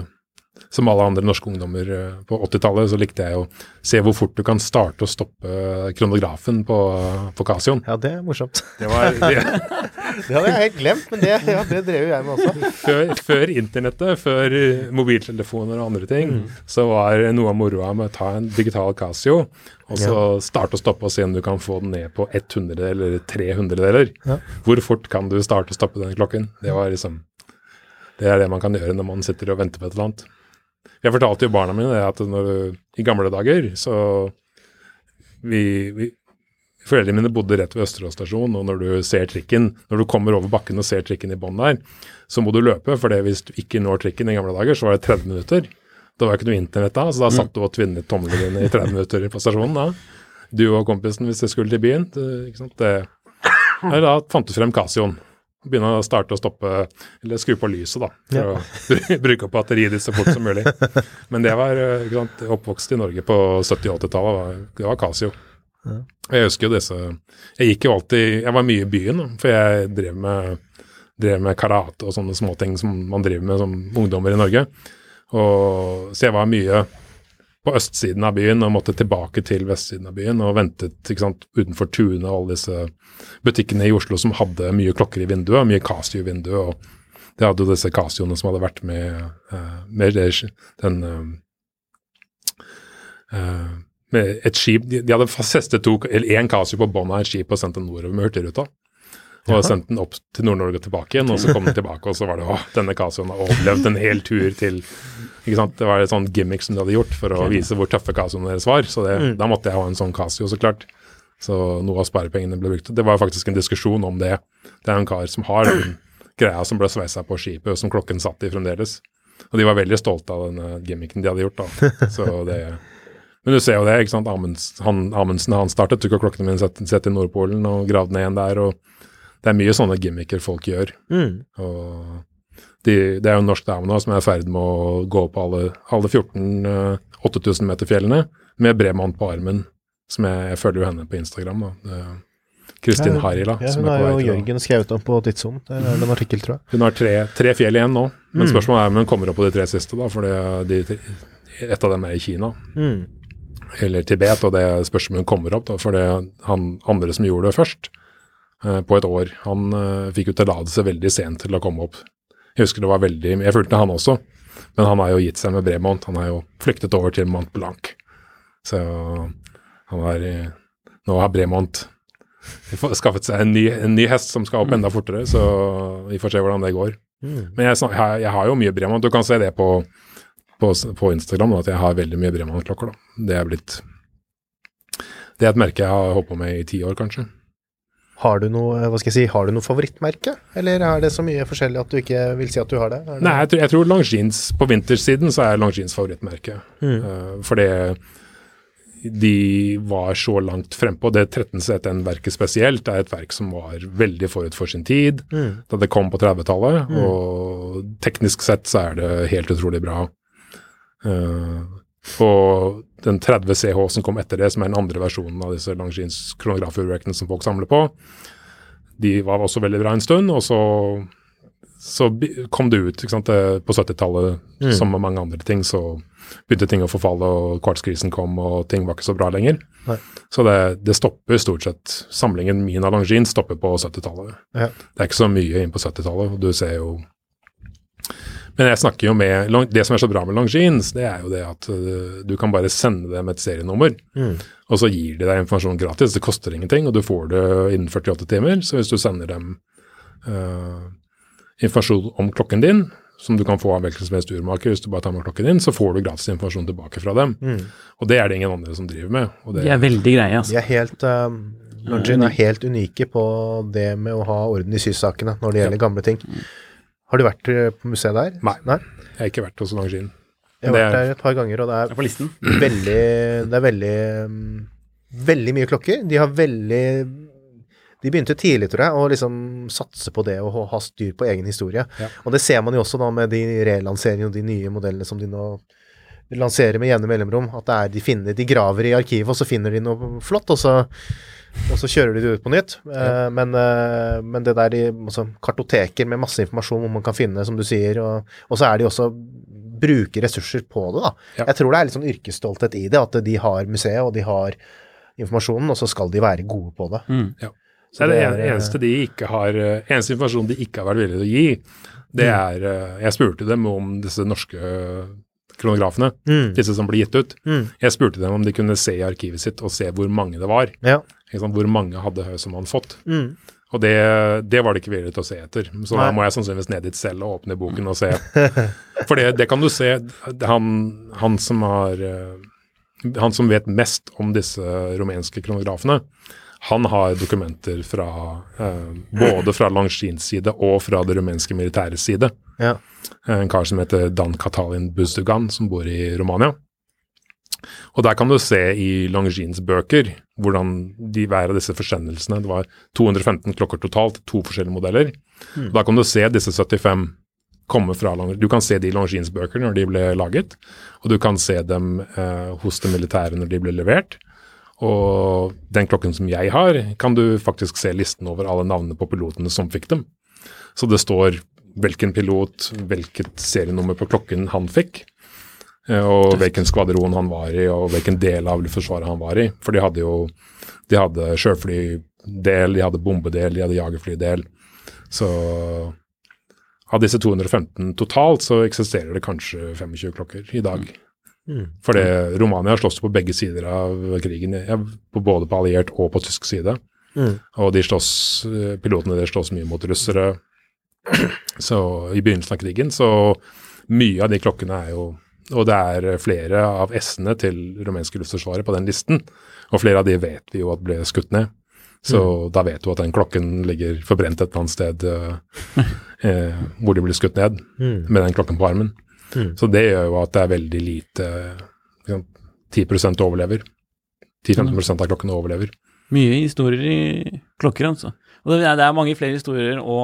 som alle andre norske ungdommer eh, på 80-tallet, så likte jeg å se hvor fort du kan starte og stoppe kronografen på, på Casioen. Ja, det er morsomt. Det var, det, Det hadde jeg helt glemt, men det, ja, det drev jo jeg med også. før, før internettet, før eh, mobiltelefoner og andre ting, så var noe av moroa med å ta en digital Casio, og så starte og stoppe og se om du kan få den ned på 100 eller 300 deler. Ja. Hvor fort kan du starte og stoppe den klokken? Det var liksom Det er det man kan gjøre når man sitter og venter på et eller annet. Jeg fortalte jo barna mine at når, i gamle dager så vi, vi Foreldrene mine bodde rett ved Østerås stasjon, og når du ser trikken, når du kommer over bakken og ser trikken i bånn der, så må du løpe, for hvis du ikke når trikken i gamle dager, så var det 30 minutter. Det var ikke noe internett da, så da satt du og tvinnet tomlene dine i 30 minutter på stasjonen da. Du og kompisen hvis dere skulle til byen. Det, ikke sant? Det, da fant du frem Casioen. Begynne å starte og stoppe, eller skru på lyset, da. For Ja. å bruke opp batteriet ditt så fort som mulig. Men det var eh, sant, oppvokst i Norge på 70- og 80-tallet. Det var Casio. Jeg husker jo disse Jeg gikk jo alltid Jeg var mye i byen, da, for jeg drev med, drev med karate og sånne småting som man driver med som ungdommer i Norge. Og, så jeg var mye på østsiden av byen og måtte tilbake til vestsiden av byen og ventet ikke sant, utenfor Tune og alle disse butikkene i Oslo som hadde mye klokker i vinduet, mye Casio i vinduet. og Det hadde jo disse Casioene som hadde vært med, eh, med den eh, eh, med et skip De, de hadde festet to, eller én Casio på bånn av et skip og sendt den nordover med Hurtigruta. Og sendt den opp til Nord-Norge og tilbake igjen, og så kom den tilbake, og så var det å, denne Casioen har overlevd en hel tur til ikke sant? Det var et sånt gimmick som de hadde gjort for å vise hvor tøffe Casioene deres var. Så det, da måtte jeg ha en sånn Casio, så klart. Så noe av sparepengene ble brukt. Det var faktisk en diskusjon om det. Det er en kar som har den greia som ble sveisa på skipet, og som klokken satt i fremdeles. Og de var veldig stolte av denne gimmicken de hadde gjort, da. Så det Men du ser jo det, ikke sant. Amundsen, han, Amundsen han startet, tok klokkene mine sett, sett i Nordpolen og gravde ned en der. og Det er mye sånne gimmicker folk gjør. Mm. Og de, det er jo en norsk dame nå som er i ferd med å gå på alle, alle 14 eh, 8000 meter fjellene med Bremann på armen, som jeg, jeg følger jo henne på Instagram. da. Kristin Harila. Ja, som hun har jo Jørgen skrevet om på Tidssonen. Det er en artikkel, tror jeg. Hun har tre, tre fjell igjen nå, men Mm. spørsmålet er om hun kommer opp på de tre siste, da, for de, et av dem er i Kina. Mm. eller Tibet, og det spørs om hun kommer opp, da, for det han andre som gjorde det først, eh, på et år, han eh, fikk jo tillatelse veldig sent til å komme opp. Jeg husker det var veldig Jeg fulgte han også, men han har jo gitt seg med Bremont. Han har jo flyktet over til Mont Blanc. Så han har Nå har Bremont skaffet seg en ny, en ny hest som skal opp enda fortere, så vi får se hvordan det går. Mm. Men jeg, jeg, har jo mye Bremont. Du kan se det på, på, på Instagram, da, at jeg har veldig mye Bremont-klokker. Det er blitt Det er et merke jeg har holdt på med i ti år, kanskje. Har du noe hva skal jeg si, har du noe favorittmerke, eller er det så mye forskjellig at du ikke vil si at du har det? Det Nei, jeg tror, jeg tror Longines På vintersiden så er Longines favorittmerke. Mm. Uh, fordi de var så langt frempå. Det 13CTN-verket spesielt er et verk som var veldig forut for sin tid Mm. da det kom på 30-tallet. Og teknisk sett så er det helt utrolig bra. Uh, og den 30 CH som kom etter det, som er den andre versjonen av disse Longines kronografurverkene som folk samler på, de var også veldig bra en stund. Og så, så kom det ut sant? på 70-tallet, Mm. som med mange andre ting, så begynte ting å forfalle, og kvartskrisen kom, og ting var ikke så bra lenger. Nei. Så det, det stopper stort sett. Samlingen min av Longines stopper på 70-tallet. Ja. Det er ikke så mye inn på 70-tallet. og Du ser jo Men jeg snakker jo med Det som er så bra med Longines, det er jo det at øh, du kan bare sende dem et serienummer, Mm. og så gir de deg informasjon gratis. Det koster ingenting, og du får det innen 48 timer. Så hvis du sender dem uh, informasjon om klokken din, som du kan få av hvilken som helst urmaker hvis du bare tar med klokken din, så får du gratis informasjon tilbake fra dem. Mm. Og det er det ingen andre som driver med. Og det, De er veldig greie, altså. De er helt um, Longin er helt unike på det med å ha orden i sysakene når det gjelder gamle ting. Har du vært eh, på museet der? Nei. Nei? Jeg har ikke vært hos Longines. Jeg har vært er- der et par ganger, og det er er veldig Det er veldig um, Veldig mye klokker. De har veldig De begynte tidlig, tror jeg, å liksom satse på det og ha- ha styr på egen historie. Ja. Og det ser man jo også da med de relanseringene og de nye modellene som de nå lanserer med jevne mellomrom. At det er de finner De graver i arkivet, og så finner de noe flott, og så og så kjører de det ut på nytt. Ja. men, eh, men det der i altså, kartoteker med masse informasjon hvor man kan finne, som du sier, og, og så er de også bruker ressurser på det, da. Ja. Jeg tror det er litt sånn yrkesstolthet i det, at de har museet, og de har informasjonen, og så skal de være gode på det. Mm. Så det er det det er, en- eneste de ikke har eh, Eneste informasjon de ikke har vært villige til å gi, det er eh, Jeg spurte dem om disse norske eh, kronografene, Mm. disse som ble gitt ut. Mm. Jeg spurte dem om de kunne se i arkivet sitt og se hvor mange det var. Ja. Hvor mange hadde Høy som han fått. Mm. Og det, det var det ikke villig til å se etter. Så da må jeg sannsynligvis ned dit selv og åpne boken og se. For det, det kan du se. Han, han som har eh, Han som vet mest om disse rumenske kronografene, han har dokumenter fra eh, både fra Langskins side og fra det rumenske militærets side. Ja. En kar som heter Dan Katalin Buzdugan, som bor i Romania. Og der kan du se i Longines bøker hvordan de hver av disse forsendelsene Det var 215 klokker totalt, to forskjellige modeller. Da kan du se disse 75 komme fra Longines. Du kan se de i Langins bøker når de ble laget, og du kan se dem eh, hos det militære når de ble levert. Og den klokken som jeg har, kan du faktisk se listen over alle navnene på pilotene som fikk dem. Så det står hvilken pilot, hvilket serienummer på klokken han fikk, og hvilken skvadron han var i, og hvilken del av Luftforsvaret han var i. For de hadde jo de hadde sjøflydel, de hadde bombedel, de hadde jagerflydel. Så av disse 215 totalt, så eksisterer det kanskje 25 klokker i dag. For det, Romania slåss på begge sider av krigen, både på alliert og på tysk side. Mm. Og de slåss, eh, pilotene der slåss mye mot russere så i begynnelsen av krigen. Så mye av de klokkene er jo Og det er flere av S-ene til rumenske luftforsvaret på den listen. Og flere av de vet vi jo at ble skutt ned. Så da vet du at den klokken ligger forbrent et eller annet sted eh, eh, hvor de ble skutt ned, Mm. med den klokken på armen. Mm. Så det gjør jo at det er veldig lite liksom, 10% overlever. 10-15 av klokkene overlever. Mye historier i klokker, altså. Og det er, det er mange flere historier å,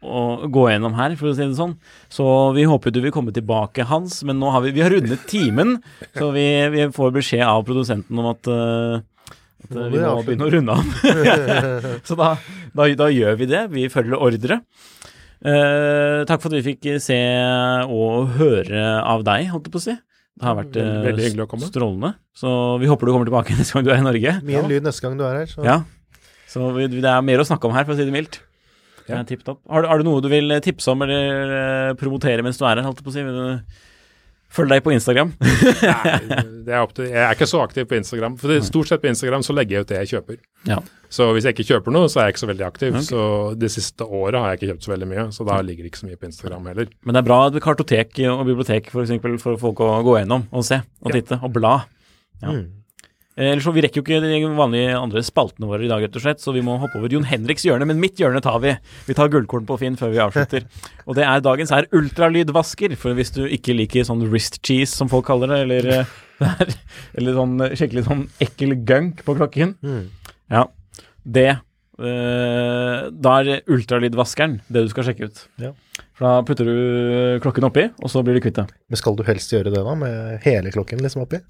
å gå gjennom her, for å si det sånn. Så vi håper du vil komme tilbake, Hans. Men nå har vi, vi har rundet timen, så vi, vi får beskjed av produsenten om at, uh, at eh, vi må begynne å runde av. så da, da, da gjør vi det. Vi følger ordre. Uh, takk for at vi fikk se og høre av deg, holdt jeg på å si. Det har vært Veldig å komme. strålende. Så vi håper du kommer tilbake neste gang du er i Norge. Mye lyd neste gang du er her. Så. Ja. Så vi, det er mer å snakke om her, for å si det mildt. Ja. er tipp topp. Har, du- har du noe du vil tipse om eller eh, promotere mens du er her, holdt jeg på å si? Vil du Følg deg på Instagram? Nei, det er til, jeg er ikke så aktiv på Instagram. For det, stort sett på Instagram så legger jeg ut det jeg kjøper. Ja. Så hvis jeg ikke kjøper noe, så er jeg ikke så veldig aktiv. Okay. Så det siste året har jeg ikke kjøpt så veldig mye, så da ligger det ikke så mye på Instagram heller. Men det er bra at kartotek og bibliotek for, eksempel, for folk å gå gjennom og se og titte og bla. Ja. Mm. Eh, Ellers så Vi rekker jo ikke de vanlige andre spaltene våre i dag, rett og slett, så vi må hoppe over Jon Henriks hjørne. Men mitt hjørne tar vi. Vi tar gullkorn på Finn før vi avslutter. Og det er dagens er ultralydvasker. For hvis du ikke liker sånn wrist cheese, som folk kaller det, eller, eh, er, eller sånn eh, skikkelig sånn ekkel gunk på klokken, Mm. ja, det eh, Da er ultralydvaskeren det du skal sjekke ut. Ja. For da putter du klokken oppi, og så blir du kvitt det. Men skal du helst gjøre det da, med hele klokken liksom oppi?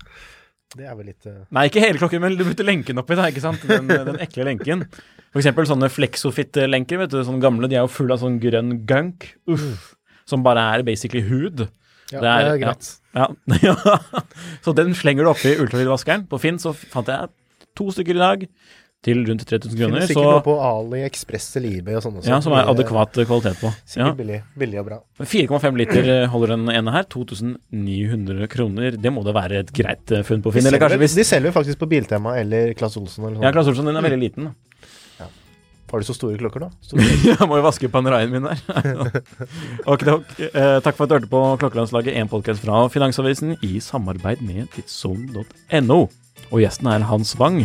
Det er vel litt uh... Nei, ikke hele klokken, men du putter lenken oppi, da, ikke sant? Den, den ekle lenken. Eksempel sånne Flexofit-lenker, vet du, sånne gamle, de er jo fulle av sånn grønn gunk. Uff. Som bare er basically hud. Ja, Det er- det er greit. Ja. ja. Så den slenger du oppi ultralydvaskeren. På Finn så fant jeg to stykker i dag til rundt 3000 kroner. Finnes Så, sikkert noe på AliExpress eller eBay og sånne. ja, som er adekvat kvalitet på. Ja. Sikkert billig, billig og bra. 4,5 liter eh, holder den ene her. 2900 kroner. Det må da være et greit eh, funn på Finn. de, selger, hvis de selger faktisk på Biltema eller Claes Olsen eller Ja. Claes Olsen den er veldig liten. Har du så store klokker, da? Jeg må jo vaske paneraien min der. ok, takk. Eh, takk for at du hørte på Klokkelandslaget, en podkast fra Finansavisen i samarbeid med tidssonen.no. Og gjesten er Hans Wang.